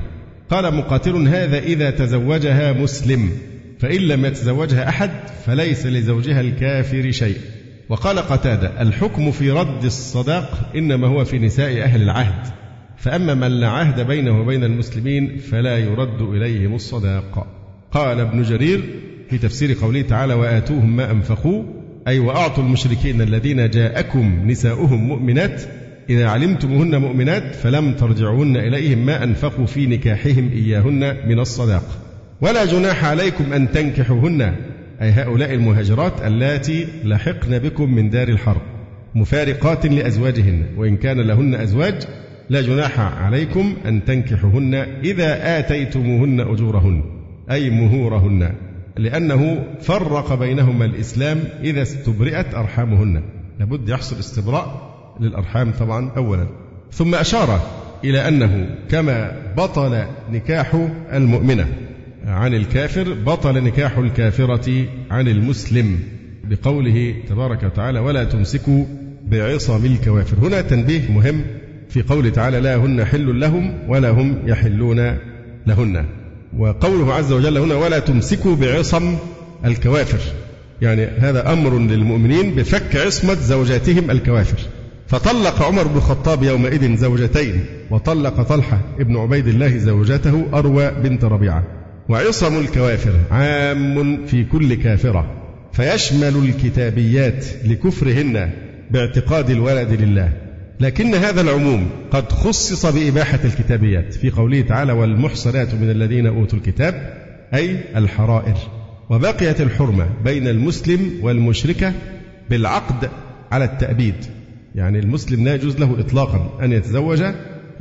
قال مقاتل هذا إذا تزوجها مسلم فإن لم يتزوجها أحد فليس لزوجها الكافر شيء. وقال قتادة الحكم في رد الصداق إنما هو في نساء أهل العهد. فأما من لا عهد بينه وبين المسلمين فلا يرد إليهم الصداق. قال ابن جرير في تفسير قوله تعالى وآتوهم ما أنفقوا أي وأعطوا المشركين الذين جاءكم نساؤهم مؤمنات إذا علمتموهن مؤمنات فلم ترجعوهن إليهم ما أنفقوا في نكاحهم إياهن من الصداق. ولا جناح عليكم أن تنكحوهن. أي هؤلاء المهاجرات اللاتي لحقن بكم من دار الحرب. مفارقات لأزواجهن. وإن كان لهن أزواج لا جناح عليكم أن تنكحوهن إذا آتيتموهن أجورهن. أي مهورهن. لأنه فرق بينهما الإسلام إذا استبرئت أرحامهن. لابد يحصل استبراء للأرحام طبعا أولا. ثم أشار إلى أنه كما بطل نكاح المؤمنة. عن الكافر بطل نكاح الكافرة عن المسلم بقوله تبارك وتعالى ولا تمسكوا بعصم الكوافر. هنا تنبيه مهم في قوله تعالى لا هن حل لهم ولا هم يحلون لهن. وقوله عز وجل هنا ولا تمسكوا بعصم الكوافر. يعني هذا أمر للمؤمنين بفك عصمة زوجاتهم الكوافر. فطلق عمر بن الخطاب يومئذ زوجتين وطلق طلحة ابن عبيد الله زوجته أروى بنت ربيعة. وعصم الكوافر عام في كل كافرة فيشمل الكتابيات لكفرهن باعتقاد الولد لله. لكن هذا العموم قد خصص بإباحة الكتابيات في قوله تعالى والمحصنات من الذين أوتوا الكتاب أي الحرائر. وبقيت الحرمة بين المسلم والمشركة بالعقد على التأبيد. يعني المسلم لا يجوز له إطلاقا أن يتزوج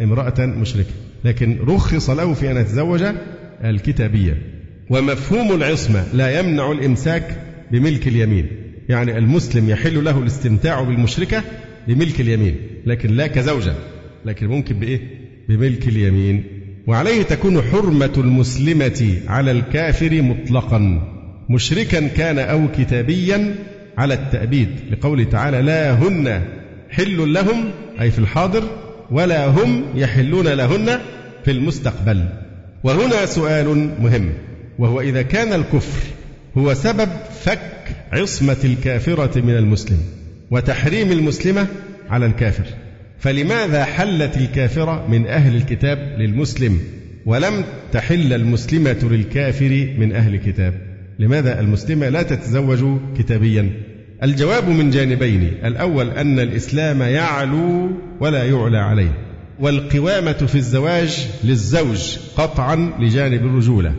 امرأة مشركة. لكن رخص له في أن يتزوج الكتابية. ومفهوم العصمة لا يمنع الإمساك بملك اليمين. يعني المسلم يحل له الاستمتاع بالمشركة بملك اليمين لكن لا كزوجة لكن ممكن بإيه؟ بملك اليمين. وعليه تكون حرمة المسلمة على الكافر مطلقا. مشركا كان أو كتابيا على التأبيد لقوله تعالى لا هن حل لهم أي في الحاضر ولا هم يحلون لهن في المستقبل وهنا سؤال مهم وهو إذا كان الكفر هو سبب فك عصمة الكافرة من المسلم وتحريم المسلمة على الكافر. فلماذا حلت الكافرة من أهل الكتاب للمسلم ولم تحل المسلمة للكافر من أهل الكتاب؟ لماذا المسلمة لا تتزوج كتابيا؟ الجواب من جانبين الأول أن الإسلام يعلو ولا يعلى عليه. والقوامة في الزواج للزوج قطعا لجانب الرجولة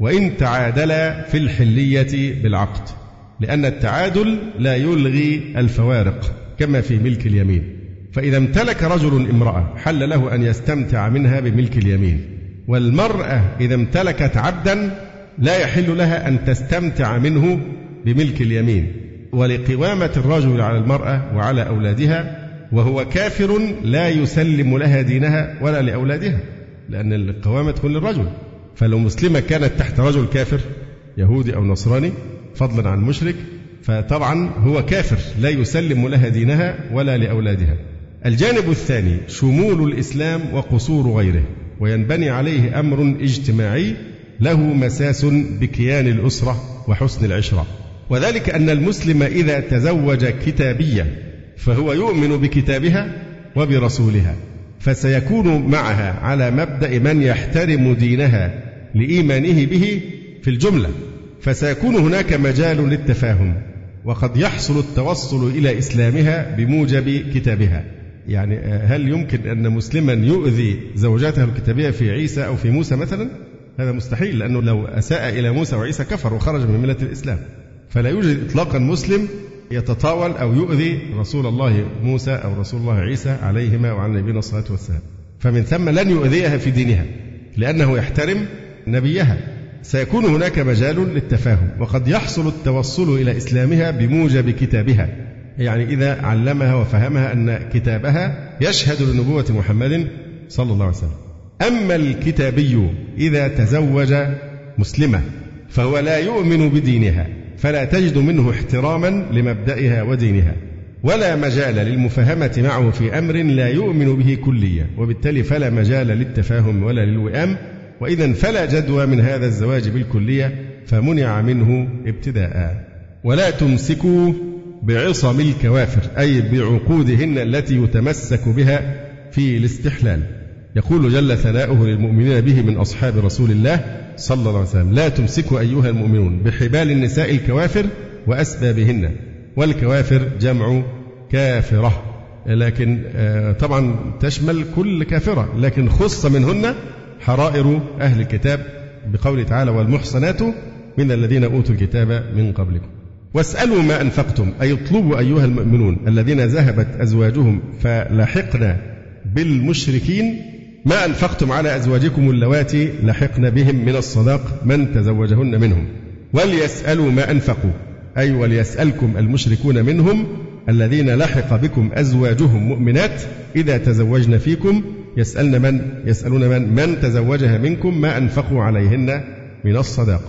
وإن تعادلا في الحلية بالعقد لأن التعادل لا يلغي الفوارق كما في ملك اليمين. فإذا امتلك رجل امرأة حل له أن يستمتع منها بملك اليمين والمرأة إذا امتلكت عبدا لا يحل لها أن تستمتع منه بملك اليمين. ولقوامة الرجل على المرأة وعلى أولادها وهو كافر لا يسلم لها دينها ولا لأولادها لأن القوامة تكون للرجل. فلو مسلمة كانت تحت رجل كافر يهودي أو نصراني فضلا عن مشرك فطبعا هو كافر لا يسلم لها دينها ولا لأولادها. الجانب الثاني شمول الإسلام وقصور غيره وينبني عليه أمر اجتماعي له مساس بكيان الأسرة وحسن العشرة. وذلك أن المسلم إذا تزوج كتابية فهو يؤمن بكتابها وبرسولها فسيكون معها على مبدأ من يحترم دينها لإيمانه به في الجملة فسيكون هناك مجال للتفاهم وقد يحصل التوصل إلى إسلامها بموجب كتابها. يعني هل يمكن أن مسلما يؤذي زوجاته الكتابية في عيسى أو في موسى مثلا؟ هذا مستحيل لأنه لو أساء إلى موسى وعيسى كفر وخرج من ملة الإسلام. فلا يوجد إطلاقا مسلم يتطاول أو يؤذي رسول الله موسى أو رسول الله عيسى عليهما وعلى نبينا الصلاة والسلام. فمن ثم لن يؤذيها في دينها لأنه يحترم نبيها. سيكون هناك مجال للتفاهم وقد يحصل التوصل إلى إسلامها بموجب كتابها. يعني إذا علمها وفهمها أن كتابها يشهد لنبوة محمد صلى الله عليه وسلم. أما الكتابي إذا تزوج مسلمة فهو لا يؤمن بدينها. فلا تجد منه احتراما لمبدئها ودينها ولا مجال للمفاهمة معه في أمر لا يؤمن به كليا وبالتالي فلا مجال للتفاهم ولا للوئام وإذا فلا جدوى من هذا الزواج بالكلية فمنع منه ابتداء. ولا تمسكوا بعصم الكوافر أي بعقودهن التي يتمسك بها في الاستحلال. يقول جل ثناؤه للمؤمنين به من أصحاب رسول الله صلى الله عليه وسلم لا تمسكوا أيها المؤمنون بحبال النساء الكوافر وأسبابهن والكوافر جمع كافرة لكن آه، طبعا تشمل كل كافرة لكن خص منهن حرائر أهل الكتاب بقوله تعالى والمحصنات من الذين أوتوا الكتاب من قبلكم. واسألوا ما أنفقتم أي اطلبوا أيها المؤمنون الذين ذهبت أزواجهم فلحقنا بالمشركين ما أنفقتم على أزواجكم اللواتي لحقن بهم من الصداق من تزوجهن منهم. وليسألوا ما أنفقوا. أي وليسألكم المشركون منهم الذين لحق بكم أزواجهم مؤمنات إذا تزوجن فيكم. يسألن من؟ يسألون من؟ من تزوجها منكم ما أنفقوا عليهن من الصداق.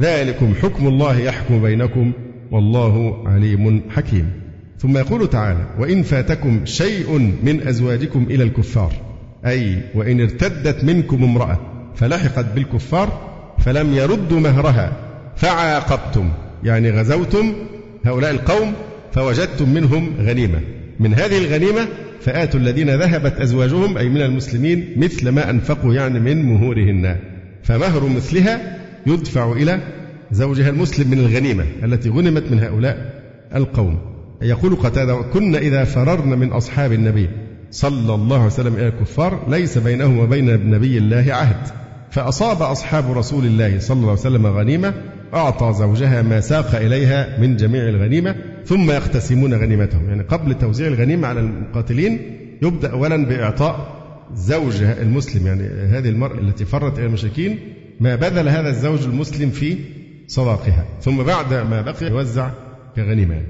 ذلكم حكم الله يحكم بينكم والله عليم حكيم. ثم يقول تعالى وإن فاتكم شيء من أزواجكم إلى الكفار أي وإن ارتدت منكم امرأة فلحقت بالكفار فلم يردوا مهرها فعاقبتم يعني غزوتم هؤلاء القوم فوجدتم منهم غنيمة. من هذه الغنيمة فآتوا الذين ذهبت أزواجهم أي من المسلمين مثل ما أنفقوا يعني من مهورهن. فمهر مثلها يدفع إلى زوجها المسلم من الغنيمة التي غنمت من هؤلاء القوم. يقول قتادة كنا إذا فررنا من أصحاب النبي صلى الله عليه وسلم إلى الكفار ليس بينهم وبين نبي الله عهد. فأصاب أصحاب رسول الله صلى الله عليه وسلم غنيمة أعطى زوجها ما ساق إليها من جميع الغنيمة ثم يقتسمون غنيمتهم. يعني قبل توزيع الغنيمة على المقاتلين يبدأ أولا بإعطاء زوج المسلم. يعني هذه المرأة التي فرت إلى المشركين ما بذل هذا الزوج المسلم في صداقها ثم بعد ما بقي يوزع كغنيمة.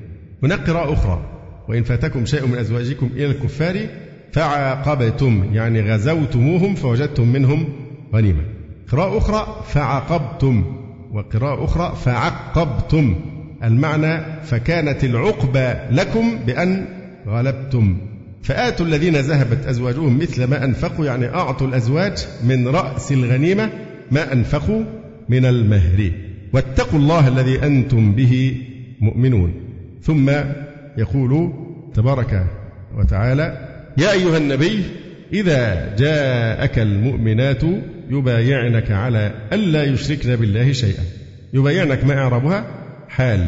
هناك قراءة أخرى وإن فاتكم شيء من أزواجكم إلى الكفار فعاقبتم يعني غزوتموهم فوجدتم منهم غنيمة. قراءة أخرى فعاقبتم وقراءة أخرى فعقبتم. المعنى فكانت العقبة لكم بأن غلبتم. فآتوا الذين ذهبت أزواجهم مثل ما أنفقوا يعني أعطوا الأزواج من رأس الغنيمة ما أنفقوا من المهر. واتقوا الله الذي أنتم به مؤمنون. ثم يقول تبارك وتعالى يا أيها النبي إذا جاءك المؤمنات يبايعنك على ألا يشركن بالله شيئا. يبايعنك ما إعرابها حال.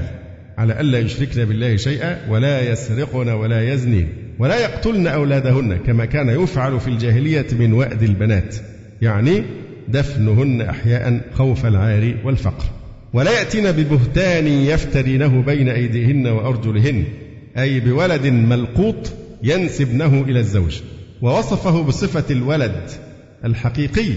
على ألا يشركن بالله شيئا ولا يسرقن ولا يزنين ولا يقتلن أولادهن كما كان يفعل في الجاهلية من وأد البنات. يعني دفنهن أحياء خوف العار والفقر. ولا يأتين ببهتان يفترينه بين أيديهن وأرجلهن أي بولد ملقوط ينسبنه إلى الزوج ووصفه بصفة الولد الحقيقي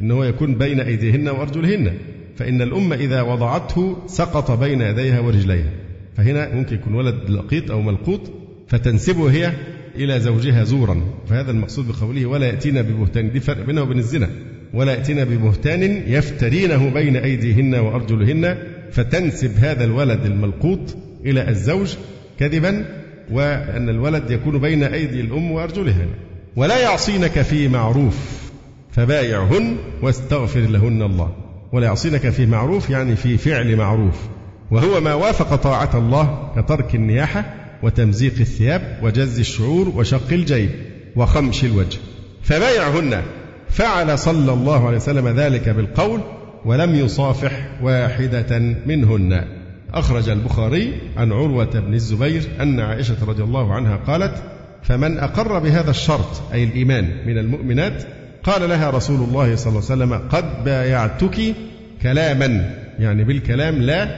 أنه يكون بين أيديهن وأرجلهن فإن الأم إذا وضعته سقط بين يديها ورجليها فهنا ممكن يكون ولد لقيط أو ملقوط فتنسبه هي إلى زوجها زورا فهذا المقصود بقوله ولا يأتينا ببهتان دي فرق بينه وبين الزنا ولا يأتينا ببهتان يفترينه بين أيديهن وأرجلهن فتنسب هذا الولد الملقوط إلى الزوج كذبا وأن الولد يكون بين أيدي الأم وأرجلها ولا يعصينك في معروف فبايعهن واستغفر لهن الله. ولا يعصينك في معروف يعني في فعل معروف. وهو ما وافق طاعة الله كترك النياحة وتمزيق الثياب وجز الشعور وشق الجيب وخمش الوجه. فبايعهن. فعل صلى الله عليه وسلم ذلك بالقول ولم يصافح واحدة منهن. أخرج البخاري عن عروة بن الزبير أن عائشة رضي الله عنها قالت فمن أقر بهذا الشرط أي الإيمان من المؤمنات قال لها رسول الله صلى الله عليه وسلم قد بايعتك كلاما يعني بالكلام لا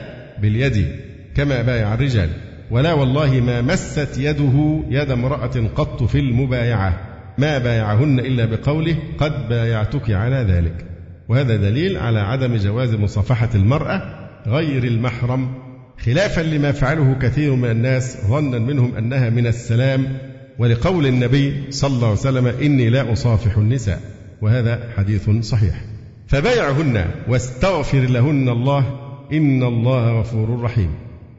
باليد كما بايع الرجال. ولا والله ما مست يده يد امرأة قط في المبايعة ما بايعهن إلا بقوله قد بايعتك على ذلك. وهذا دليل على عدم جواز مصافحة المرأة غير المحرم. خلافا لما فعله كثير من الناس ظنا منهم أنها من السلام. ولقول النبي صلى الله عليه وسلم إني لا أصافح النساء. وهذا حديث صحيح. فبايعهن واستغفر لهن الله إن الله غفور رحيم.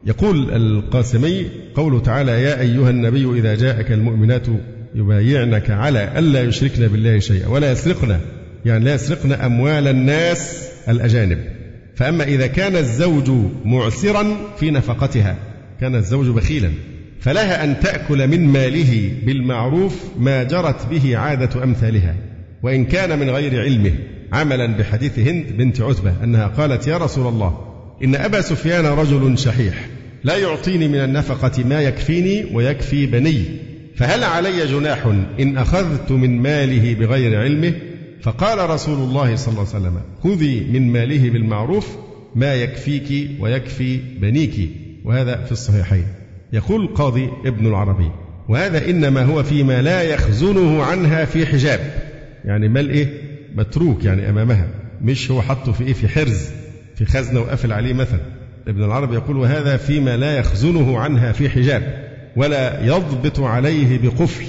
يقول القاسمي قوله تعالى يا أيها النبي إذا جاءك المؤمنات يبايعنك على ألا يشركن بالله شيئا ولا يسرقن يعني لا يسرقن أموال الناس الأجانب. فأما إذا كان الزوج معسرا في نفقتها كان الزوج بخيلا فلها أن تأكل من ماله بالمعروف ما جرت به عادة أمثالها. وإن كان من غير علمه عملا بحديث هند بنت عتبة أنها قالت يا رسول الله إن أبا سفيان رجل شحيح لا يعطيني من النفقة ما يكفيني ويكفي بني فهل علي جناح إن أخذت من ماله بغير علمه؟ فقال رسول الله صلى الله عليه وسلم خذي من ماله بالمعروف ما يكفيك ويكفي بنيك. وهذا في الصحيحين. يقول القاضي ابن العربي وهذا إنما هو فيما لا يخزنه عنها في حجاب. يعني مال إيه متروك يعني أمامها. مش هو حطه في إيه؟ في حرز في خزنة وقفل عليه مثلا. ابن العربي يقول وهذا فيما لا يخزنه عنها في حجاب ولا يضبط عليه بقفل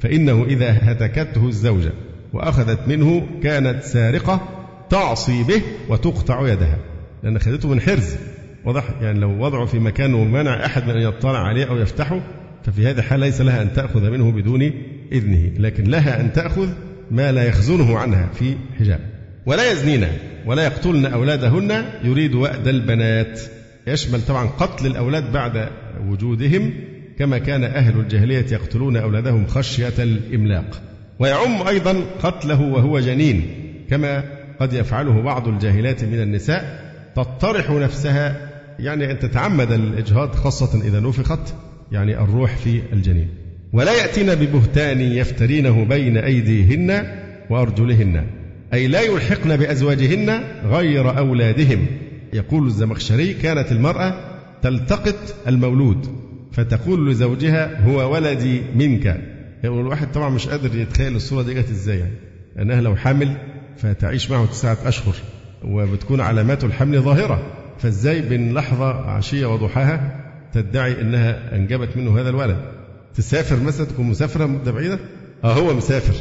فإنه إذا هتكته الزوجة. وأخذت منه كانت سارقة تعصي به وتقطع يدها. لأن خدته من حرز. واضح؟ يعني لو وضعه في مكان ومنع أحد من أن يطلع عليه أو يفتحه ففي هذه الحالة ليس لها أن تأخذ منه بدون إذنه. لكن لها أن تأخذ ما لا يخزنه عنها في حجاب. ولا يزنين ولا يقتلن أولادهن يريد وأد البنات. يشمل طبعا قتل الأولاد بعد وجودهم كما كان أهل الجاهلية يقتلون أولادهم خشية الإملاق. ويعم أيضا قتله وهو جنين كما قد يفعله بعض الجاهلات من النساء تطرح نفسها يعني أن تتعمد الإجهاض خاصة إذا نفخت يعني الروح في الجنين. ولا يأتين ببهتان يفترينه بين أيديهن وأرجلهن أي لا يلحقن بأزواجهن غير أولادهم. يقول الزمخشري كانت المرأة تلتقط المولود فتقول لزوجها هو ولدي منك. يعني الواحد طبعا مش قادر يتخيل الصورة دي جت إزاي يعني. أنها لو حامل فتعيش معه تسعة أشهر وبتكون علامات الحمل ظاهرة. فإزاي بين لحظة عشية وضحاها تدعي أنها أنجبت منه هذا الولد؟ تسافر مثلا تكون مسافرة مدة بعيدة؟ آه هو مسافر.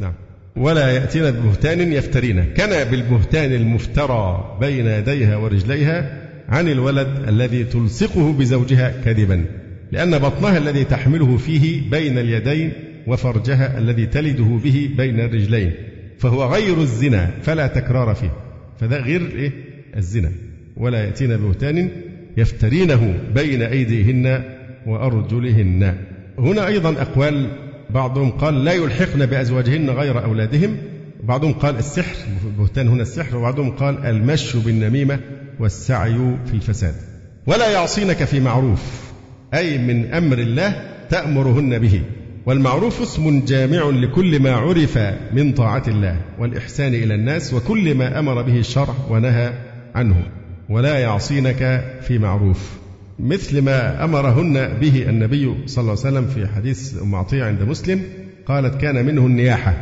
نعم. ولا يأتين ببهتان يفترينه. كان بالبهتان المفترى بين يديها ورجليها عن الولد الذي تلصقه بزوجها كذبا. لأن بطنها الذي تحمله فيه بين اليدين وفرجها الذي تلده به بين الرجلين فهو غير الزنا فلا تكرار فيه. فده غير إيه؟ الزنا. ولا يأتين بهتان يفترينه بين أيديهن وأرجلهن. هنا أيضا أقوال بعضهم قال لا يلحقن بأزواجهن غير أولادهم. بعضهم قال السحر البهتان هنا السحر. وبعضهم قال المشي بالنميمة والسعي في الفساد. ولا يعصينك في معروف. أي من أمر الله تأمرهن به. والمعروف اسم جامع لكل ما عرف من طاعة الله والإحسان إلى الناس وكل ما أمر به الشرع ونهى عنه. ولا يعصينك في معروف. مثل ما أمرهن به النبي صلى الله عليه وسلم في حديث أم عطية عند مسلم قالت كان منه النياحة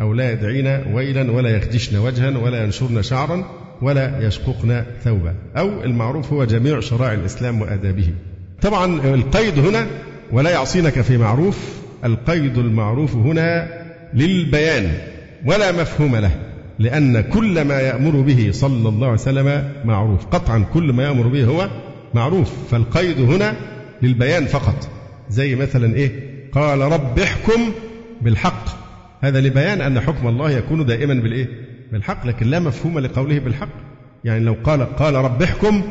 أو لا يدعين ويلا ولا يخدشن وجها ولا ينشرن شعرا ولا يشققن ثوبا. أو المعروف هو جميع شرائع الإسلام وآدابه. طبعا القيد هنا ولا يعصينك في معروف القيد المعروف هنا للبيان ولا مفهوم له لأن كل ما يأمر به صلى الله عليه وسلم معروف قطعا كل ما يأمر به هو معروف فالقيد هنا للبيان فقط. زي مثلا إيه؟ قال رب احكم بالحق. هذا لبيان أن حكم الله يكون دائما بالإيه؟ بالحق لكن لا مفهوم لقوله بالحق. يعني لو قال قال رب احكم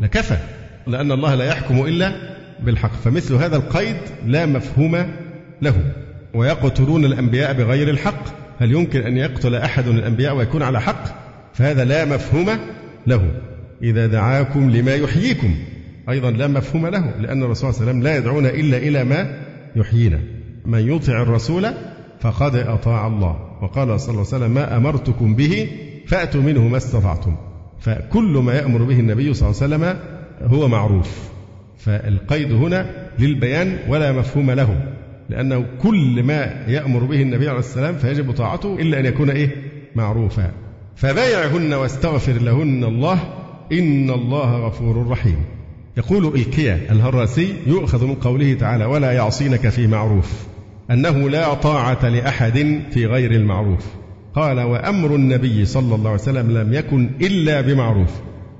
لكفى. لأن الله لا يحكم إلا بالحق. فمثل هذا القيد لا مفهوم له. ويقتلون الأنبياء بغير الحق. هل يمكن أن يقتل أحد الأنبياء ويكون على حق؟ فهذا لا مفهوم له. إذا دعاكم لما يحييكم. أيضا لا مفهوم له لأن الرسول صلى الله عليه وسلم لا يدعونا إلا إلى ما يحيينا. من يطع الرسول فقد أطاع الله. وقال صلى الله عليه وسلم ما أمرتكم به فأتوا منه ما استطعتم. فكل ما يأمر به النبي صلى الله عليه وسلم هو معروف. فالقيد هنا للبيان ولا مفهوم له لأنه كل ما يأمر به النبي عليه السلام فيجب طاعته إلا أن يكون إيه؟ معروفا. فبايعهن واستغفر لهن الله إن الله غفور رحيم. يقول الكيا الهراسي يؤخذ من قوله تعالى ولا يعصينك في معروف أنه لا طاعة لأحد في غير المعروف. قال وأمر النبي صلى الله عليه وسلم لم يكن إلا بمعروف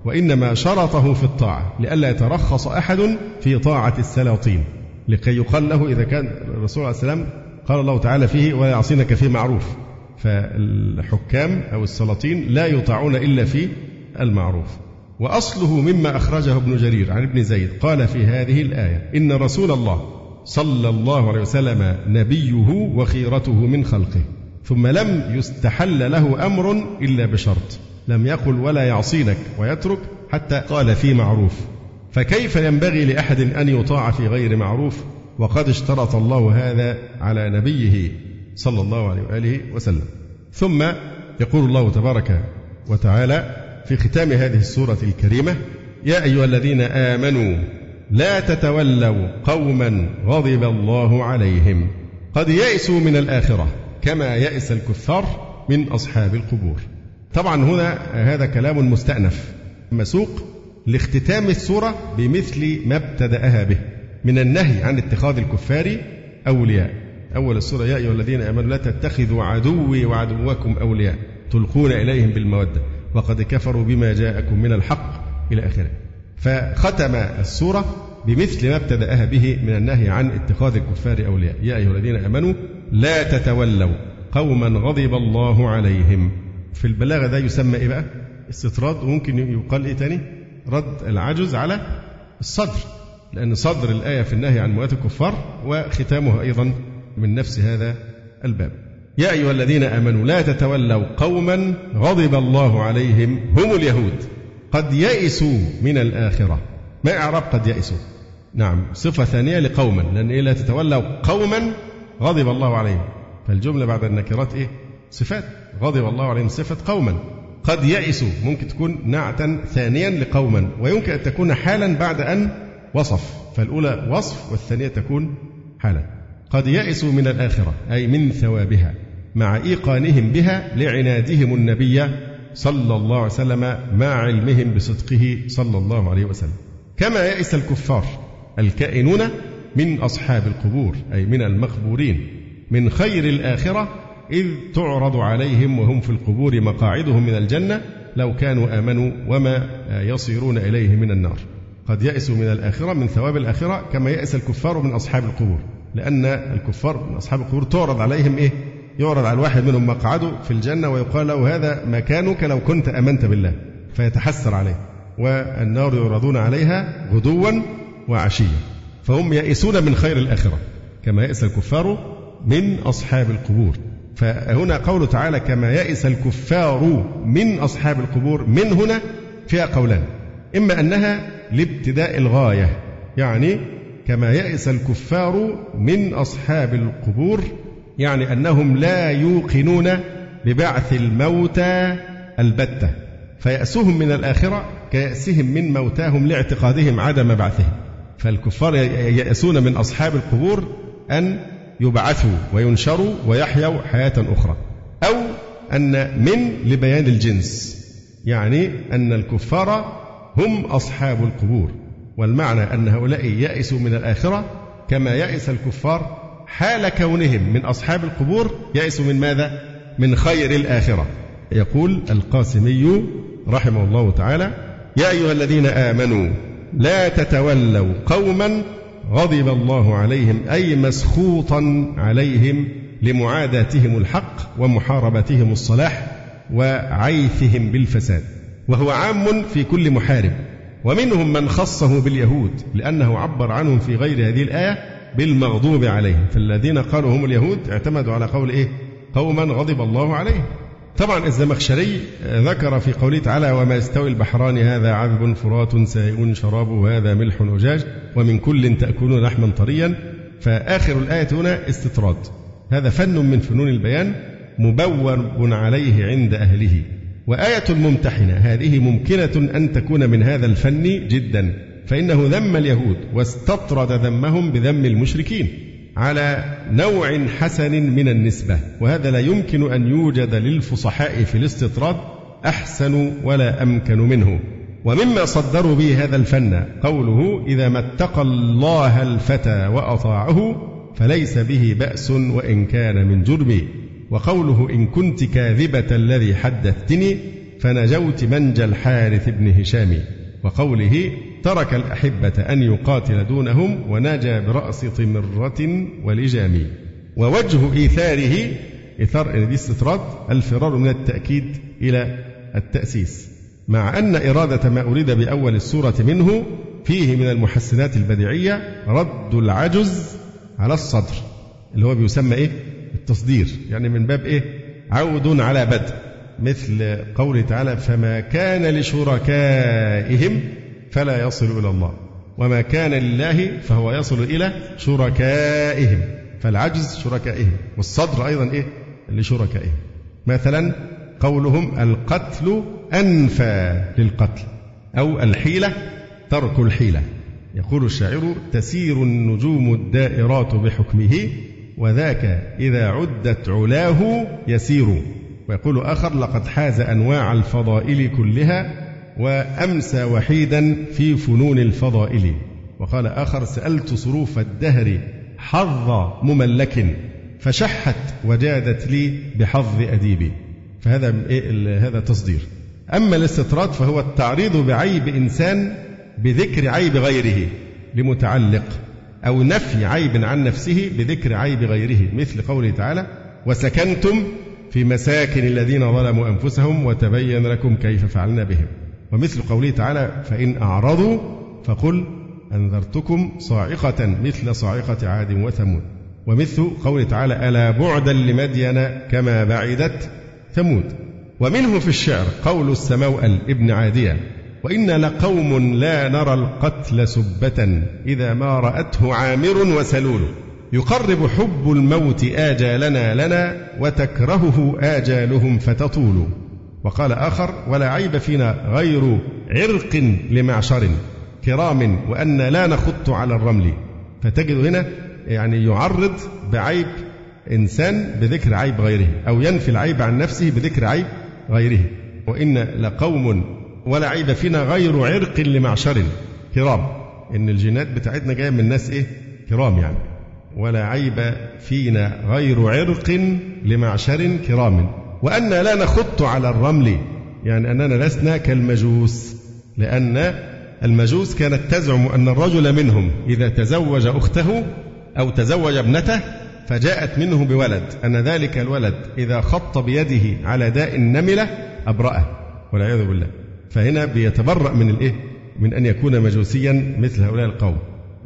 وإنما شرطه في الطاعة لئلا يترخص أحد في طاعة السلاطين لكي يقال له إذا كان الرسول عليه السلام قال الله تعالى فيه ولا يعصينك في معروف فالحكام أو السلاطين لا يطاعون إلا في المعروف. وأصله مما أخرجه ابن جرير عن ابن زيد قال في هذه الآية إن رسول الله صلى الله عليه وسلم نبيه وخيرته من خلقه ثم لم يستحل له أمر إلا بشرط لم يقل ولا يعصينك ويترك حتى قال في معروف. فكيف ينبغي لأحد أن يطاع في غير معروف؟ وقد اشترط الله هذا على نبيه صلى الله عليه وآله وسلم. ثم يقول الله تبارك وتعالى في ختام هذه السورة الكريمة يا أيها الذين آمنوا لا تتولوا قوما غضب الله عليهم قد يئسوا من الآخرة كما يئس الكفار من أصحاب القبور. طبعا هنا هذا كلام مستأنف. مسوق لاختتام السورة بمثل ما ابتدأها به من النهي عن اتخاذ الكفار أولياء. أول السورة يا أيها الذين آمنوا لا تتخذوا عدوي وعدوكم أولياء تلقون إليهم بالمودة. وقد كفروا بما جاءكم من الحق إلى آخره. فختم السورة بمثل ما ابتدأها به من النهي عن اتخاذ الكفار أولياء. يا أيها الذين آمنوا لا تتولوا قوما غضب الله عليهم. في البلاغة ده يسمى إيه بقى؟ استطراد وممكن يقال إيه تاني؟ رد العجز على الصدر لأن صدر الآية في النهي عن مواة الكفار وختامها أيضا من نفس هذا الباب. يا أيها الذين آمنوا لا تتولوا قوما غضب الله عليهم هم اليهود. قد يئسوا من الآخرة. ما إعراب قد يئسوا؟ نعم صفة ثانية لقوما لأن إيه؟ لا تتولوا قوما غضب الله عليهم. فالجملة بعد النكرات إيه؟ صفات. غضب الله عليهم صفة قوما. قد يئسوا ممكن تكون نعتا ثانيا لقوما ويمكن أن تكون حالا بعد أن وصف. فالأولى وصف والثانية تكون حالا. قد يئسوا من الآخرة أي من ثوابها مع إيقانهم بها لعنادهم النبي صلى الله عليه وسلم مع علمهم بصدقه صلى الله عليه وسلم. كما يئس الكفار الكائنون من أصحاب القبور أي من المقبورين من خير الآخرة إذ تعرض عليهم وهم في القبور مقاعدهم من الجنة لو كانوا آمنوا وما يصيرون إليه من النار. قد يئسوا من الآخرة من ثواب الآخرة كما يئس الكفار من أصحاب القبور. لأن الكفار من أصحاب القبور تعرض عليهم إيه؟ يعرض على الواحد منهم مقعده في الجنة ويقال له هذا مكانك لو كنت آمنت بالله فيتحسر عليه. والنار يعرضون عليها غدوا وعشيا. فهم يئسون من خير الآخرة كما يئس الكفار من أصحاب القبور. فهنا قوله تعالى كما يئس الكفار من أصحاب القبور من هنا فيها قولان. إما أنها لابتداء الغاية يعني كما يئس الكفار من أصحاب القبور يعني أنهم لا يوقنون ببعث الموتى البتة فيأسهم من الآخرة كيأسهم من موتاهم لاعتقادهم عدم بعثهم. فالكفار يأسون من أصحاب القبور أن يبعثوا وينشروا ويحيوا حياة أخرى. أو أن من لبيان الجنس يعني أن الكفار هم أصحاب القبور. والمعنى أن هؤلاء يأسوا من الآخرة كما يأس الكفار حال كونهم من أصحاب القبور. يأسوا من ماذا؟ من خير الآخرة. يقول القاسمي رحمه الله تعالى يا أيها الذين آمنوا لا تتولوا قوما غضب الله عليهم أي مسخوطا عليهم لمعاداتهم الحق ومحاربتهم الصلاح وعيثهم بالفساد. وهو عام في كل محارب. ومنهم من خصه باليهود لأنه عبر عنهم في غير هذه الآية بالمغضوب عليهم. فالذين قالوا هم اليهود اعتمدوا على قول إيه؟ قوما غضب الله عليهم. طبعا الزمخشري ذكر في قوله تعالى وما يستوي البحران هذا عذب فرات سائغ شرابه وهذا ملح أجاج ومن كل تأكلون لحما طريا. فآخر الآية هنا استطراد. هذا فن من فنون البيان مبور عليه عند أهله. وآية الممتحنة هذه ممكنة أن تكون من هذا الفن جدا فإنه ذم اليهود واستطرد ذمهم بذم المشركين. على نوع حسن من النسبة وهذا لا يمكن أن يوجد للفصحاء في الاستطراد أحسن ولا أمكن منه. ومما صدروا به هذا الفن قوله إذا ما اتقى الله الفتى وأطاعه فليس به بأس وإن كان من جرمي وقوله إن كنت كاذبة الذي حدثتني فنجوت منجى الحارث بن هشام وقوله ترك الأحبة أن يقاتل دونهم ونجا برأس طمرة ولجام ووجه إيثاره إثار دي استطراد الفرار من التأكيد إلى التأسيس. مع أن إرادة ما أريد بأول السورة منه فيه من المحسنات البديعية رد العجز على الصدر اللي هو بيسمى إيه؟ التصدير. يعني من باب إيه؟ عود على بدء. مثل قوله تعالى فما كان لشركائهم فلا يصل إلى الله. وما كان لله فهو يصل إلى شركائهم. فالعجز شركائهم. والصدر أيضا إيه؟ لشركائهم. مثلا قولهم القتل أنفى للقتل أو الحيلة ترك الحيلة. يقول الشاعر تسير النجوم الدائرات بحكمه وذاك إذا عدت علاه يسير. ويقول آخر لقد حاز أنواع الفضائل كلها وأمسى وحيدا في فنون الفضائل. وقال آخر سألت صروف الدهر حظ مملك فشحت وجادت لي بحظ أديبي فهذا إيه هذا تصدير. أما الاستطراد فهو التعريض بعيب إنسان بذكر عيب غيره لمتعلق أو نفي عيب عن نفسه بذكر عيب غيره مثل قوله تعالى وسكنتم في مساكن الذين ظلموا أنفسهم وتبين لكم كيف فعلنا بهم. ومثل قوله تعالى فإن أعرضوا فقل أنذرتكم صاعقة مثل صاعقة عاد وثمود. ومثل قوله تعالى ألا بعدا لمدين كما بعدت ثمود. ومنه في الشعر قول السموأل ابن عادية وإن لقوم لا نرى القتل سبة إذا ما رأته عامر وسلول. يقرب حب الموت آجالنا لنا وتكرهه آجالهم فتطول. وقال آخر ولا عيب فينا غير عرق لمعشر كرام وأن لا نخط على الرمل. فتجد هنا يعني يعرض بعيب إنسان بذكر عيب غيره أو ينفي العيب عن نفسه بذكر عيب غيره. وإن لقوم ولا عيب فينا غير عرق لمعشر كرام. إن الجينات بتاعتنا جاية من ناس إيه؟ كرام يعني. ولا عيب فينا غير عرق لمعشر كرام. وأن لا نخط على الرمل يعني أننا لسنا كالمجوس لأن المجوس كانت تزعم أن الرجل منهم إذا تزوج أخته أو تزوج ابنته فجاءت منه بولد أن ذلك الولد إذا خط بيده على داء النملة أبرأه والعياذ بالله. فهنا بيتبرأ من الإيه؟ من أن يكون مجوسيا مثل هؤلاء القوم.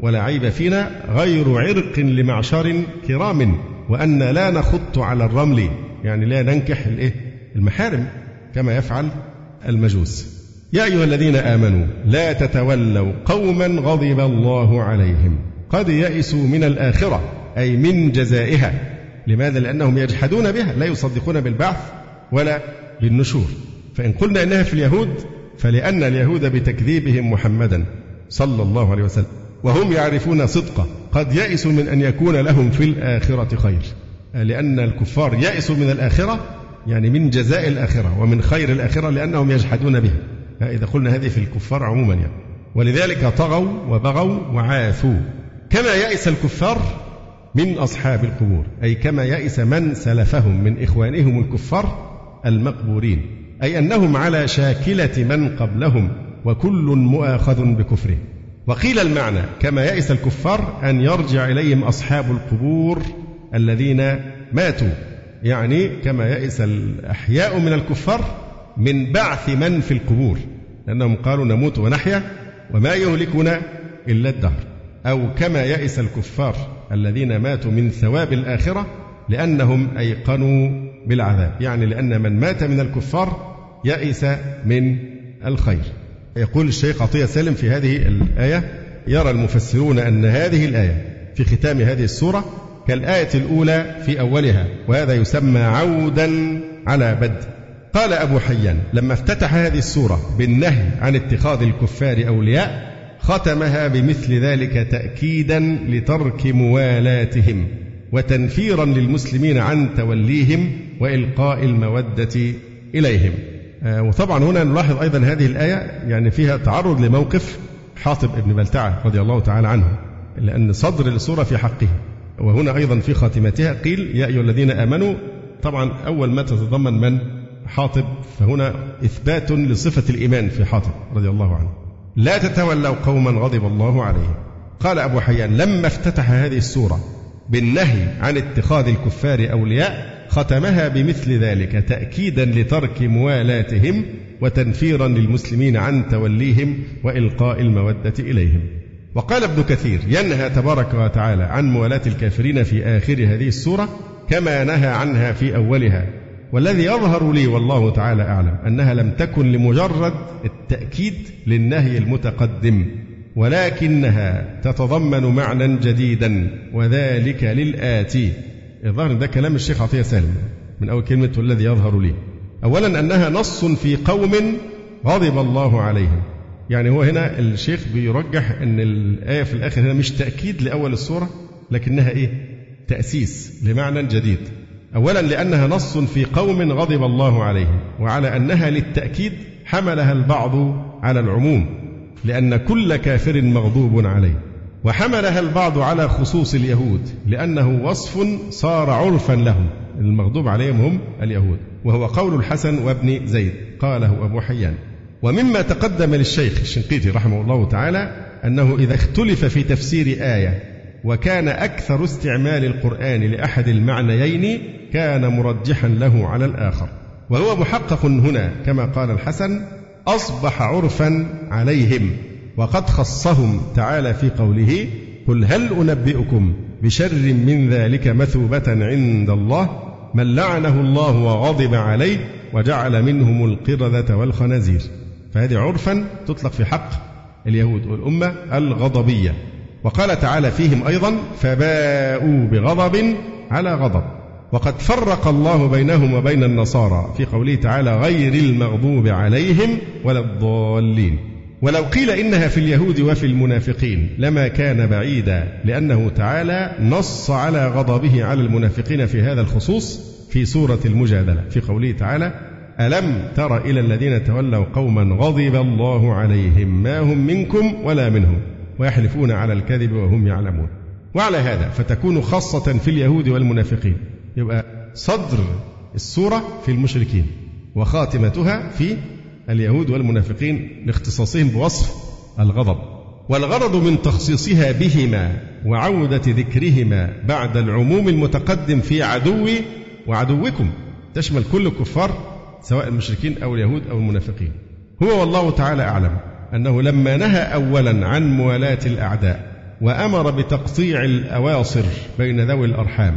ولا عيب فينا غير عرق لمعشر كرام وأن لا نخط على الرمل. يعني لا ننكح الإيه؟ المحارم كما يفعل المجوس. يا أيها الذين آمنوا لا تتولوا قوما غضب الله عليهم. قد يئسوا من الآخرة أي من جزائها. لماذا؟ لأنهم يجحدون بها لا يصدقون بالبعث ولا بالنشور. فإن قلنا إنها في اليهود فلأن اليهود بتكذيبهم محمدا صلى الله عليه وسلم. وهم يعرفون صدقه. قد يئسوا من أن يكون لهم في الآخرة خير. لأن الكفار يئسوا من الآخرة يعني من جزاء الآخرة ومن خير الآخرة لأنهم يجحدون بها. إذا قلنا هذه في الكفار عموما يعني. ولذلك طغوا وبغوا وعاثوا. كما يئس الكفار من أصحاب القبور أي كما يئس من سلفهم من إخوانهم الكفار المقبورين أي أنهم على شاكلة من قبلهم وكل مؤاخذ بكفره. وقيل المعنى كما يئس الكفار أن يرجع إليهم أصحاب القبور الذين ماتوا. يعني كما يئس الأحياء من الكفار من بعث من في القبور. لأنهم قالوا نموت ونحيا وما يهلكنا إلا الدهر. أو كما يئس الكفار الذين ماتوا من ثواب الآخرة لأنهم أيقنوا بالعذاب. يعني لأن من مات من الكفار يئس من الخير. يقول الشيخ عطية سالم في هذه الآية يرى المفسرون أن هذه الآية في ختام هذه السورة كالآية الأولى في أولها وهذا يسمى عودا على بدء. قال أبو حيان لما افتتح هذه السورة بالنهي عن اتخاذ الكفار أولياء ختمها بمثل ذلك تأكيدا لترك موالاتهم وتنفيرا للمسلمين عن توليهم وإلقاء المودة إليهم. آه، وطبعا هنا نلاحظ أيضا هذه الآية يعني فيها تعرض لموقف حاطب ابن بلتعة رضي الله تعالى عنه لأن صدر السورة في حقه. وهنا أيضا في خاتمتها قيل يا أيها الذين آمنوا طبعا أول ما تتضمن من حاطب فهنا إثبات لصفة الإيمان في حاطب رضي الله عنه. لا تتولوا قوما غضب الله عليهم. قال أبو حيان لما افتتح هذه السورة بالنهي عن اتخاذ الكفار أولياء ختمها بمثل ذلك تأكيدا لترك موالاتهم وتنفيرا للمسلمين عن توليهم وإلقاء المودة إليهم. وقال ابن كثير ينهى تبارك وتعالى عن موالاة الكافرين في آخر هذه السورة كما نهى عنها في أولها. والذي يظهر لي والله تعالى أعلم أنها لم تكن لمجرد التأكيد للنهي المتقدم ولكنها تتضمن معنى جديدا وذلك للآتي الظاهر ده كلام الشيخ عطية سالم من أول كلمة والذي يظهر لي. أولا أنها نص في قوم غضب الله عليهم. يعني هو هنا الشيخ بيرجح أن الآية في الآخر هنا مش تأكيد لأول السورة لكنها إيه؟ تأسيس لمعنى جديد. أولا لأنها نص في قوم غضب الله عليهم وعلى أنها للتأكيد حملها البعض على العموم لأن كل كافر مغضوب عليه. وحملها البعض على خصوص اليهود لأنه وصف صار عرفا لهم المغضوب عليهم هم اليهود. وهو قول الحسن وابن زيد قاله أبو حيان. ومما تقدم للشيخ الشنقيطي رحمه الله تعالى أنه إذا اختلف في تفسير آية وكان أكثر استعمال القرآن لأحد المعنيين كان مرجحا له على الآخر. وهو محقق هنا كما قال الحسن أصبح عرفا عليهم وقد خصهم تعالى في قوله قل هل أنبئكم بشر من ذلك مثوبة عند الله من لعنه الله وغضب عليه وجعل منهم القردة والخنازير؟ فهذه عرفا تطلق في حق اليهود والأمة الغضبية. وقال تعالى فيهم أيضا فباءوا بغضب على غضب. وقد فرق الله بينهم وبين النصارى في قوله تعالى غير المغضوب عليهم ولا الضالين. ولو قيل إنها في اليهود وفي المنافقين لما كان بعيدا لأنه تعالى نص على غضبه على المنافقين في هذا الخصوص في سورة المجادلة في قوله تعالى ألم تر إلى الذين تولوا قوما غضب الله عليهم ما هم منكم ولا منهم ويحلفون على الكذب وهم يعلمون وعلى هذا فتكون خاصة في اليهود والمنافقين. يبقى صدر السورة في المشركين وخاتمتها في اليهود والمنافقين لاختصاصهم بوصف الغضب. والغرض من تخصيصها بهما وعودة ذكرهما بعد العموم المتقدم في عدوي وعدوكم تشمل كل الكفار سواء المشركين أو اليهود أو المنافقين. هو والله تعالى أعلم أنه لما نهى أولا عن موالاة الأعداء وأمر بتقطيع الأواصر بين ذوي الأرحام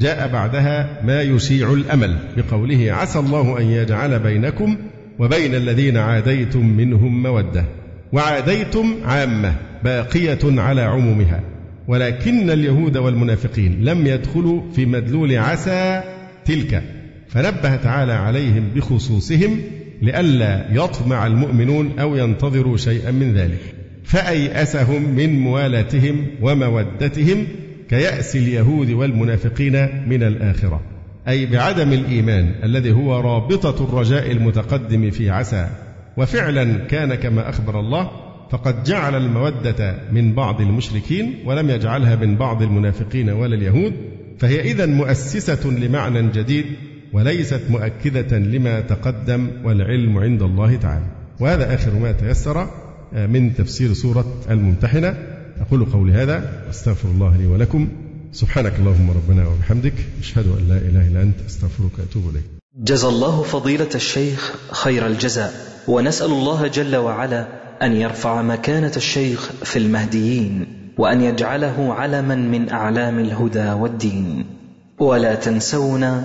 جاء بعدها ما يشيع الأمل بقوله عسى الله أن يجعل بينكم وبين الذين عاديتم منهم مودة وعاديتم عامة باقية على عمومها ولكن اليهود والمنافقين لم يدخلوا في مدلول عسى تلك فنبه تعالى عليهم بخصوصهم لئلا يطمع المؤمنون أو ينتظروا شيئا من ذلك. فأيأسهم من موالاتهم ومودتهم كيأس اليهود والمنافقين من الآخرة. أي بعدم الإيمان الذي هو رابطة الرجاء المتقدم في عسى. وفعلا كان كما أخبر الله فقد جعل المودة من بعض المشركين ولم يجعلها من بعض المنافقين ولا اليهود فهي إذا مؤسسة لمعنى جديد وليست مؤكدة لما تقدم والعلم عند الله تعالى. وهذا آخر ما تيسر من تفسير سورة الممتحنة. أقول قولي هذا أستغفر الله لي ولكم. سبحانك اللهم ربنا وبحمدك. أشهد أن لا إله إلا أنت أستغفرك وأتوب إليك. جزى الله فضيلة الشيخ خير الجزاء. ونسأل الله جل وعلا أن يرفع مكانة الشيخ في المهديين وأن يجعله علما من أعلام الهدى والدين. ولا تنسونا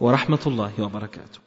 ورحمة الله وبركاته.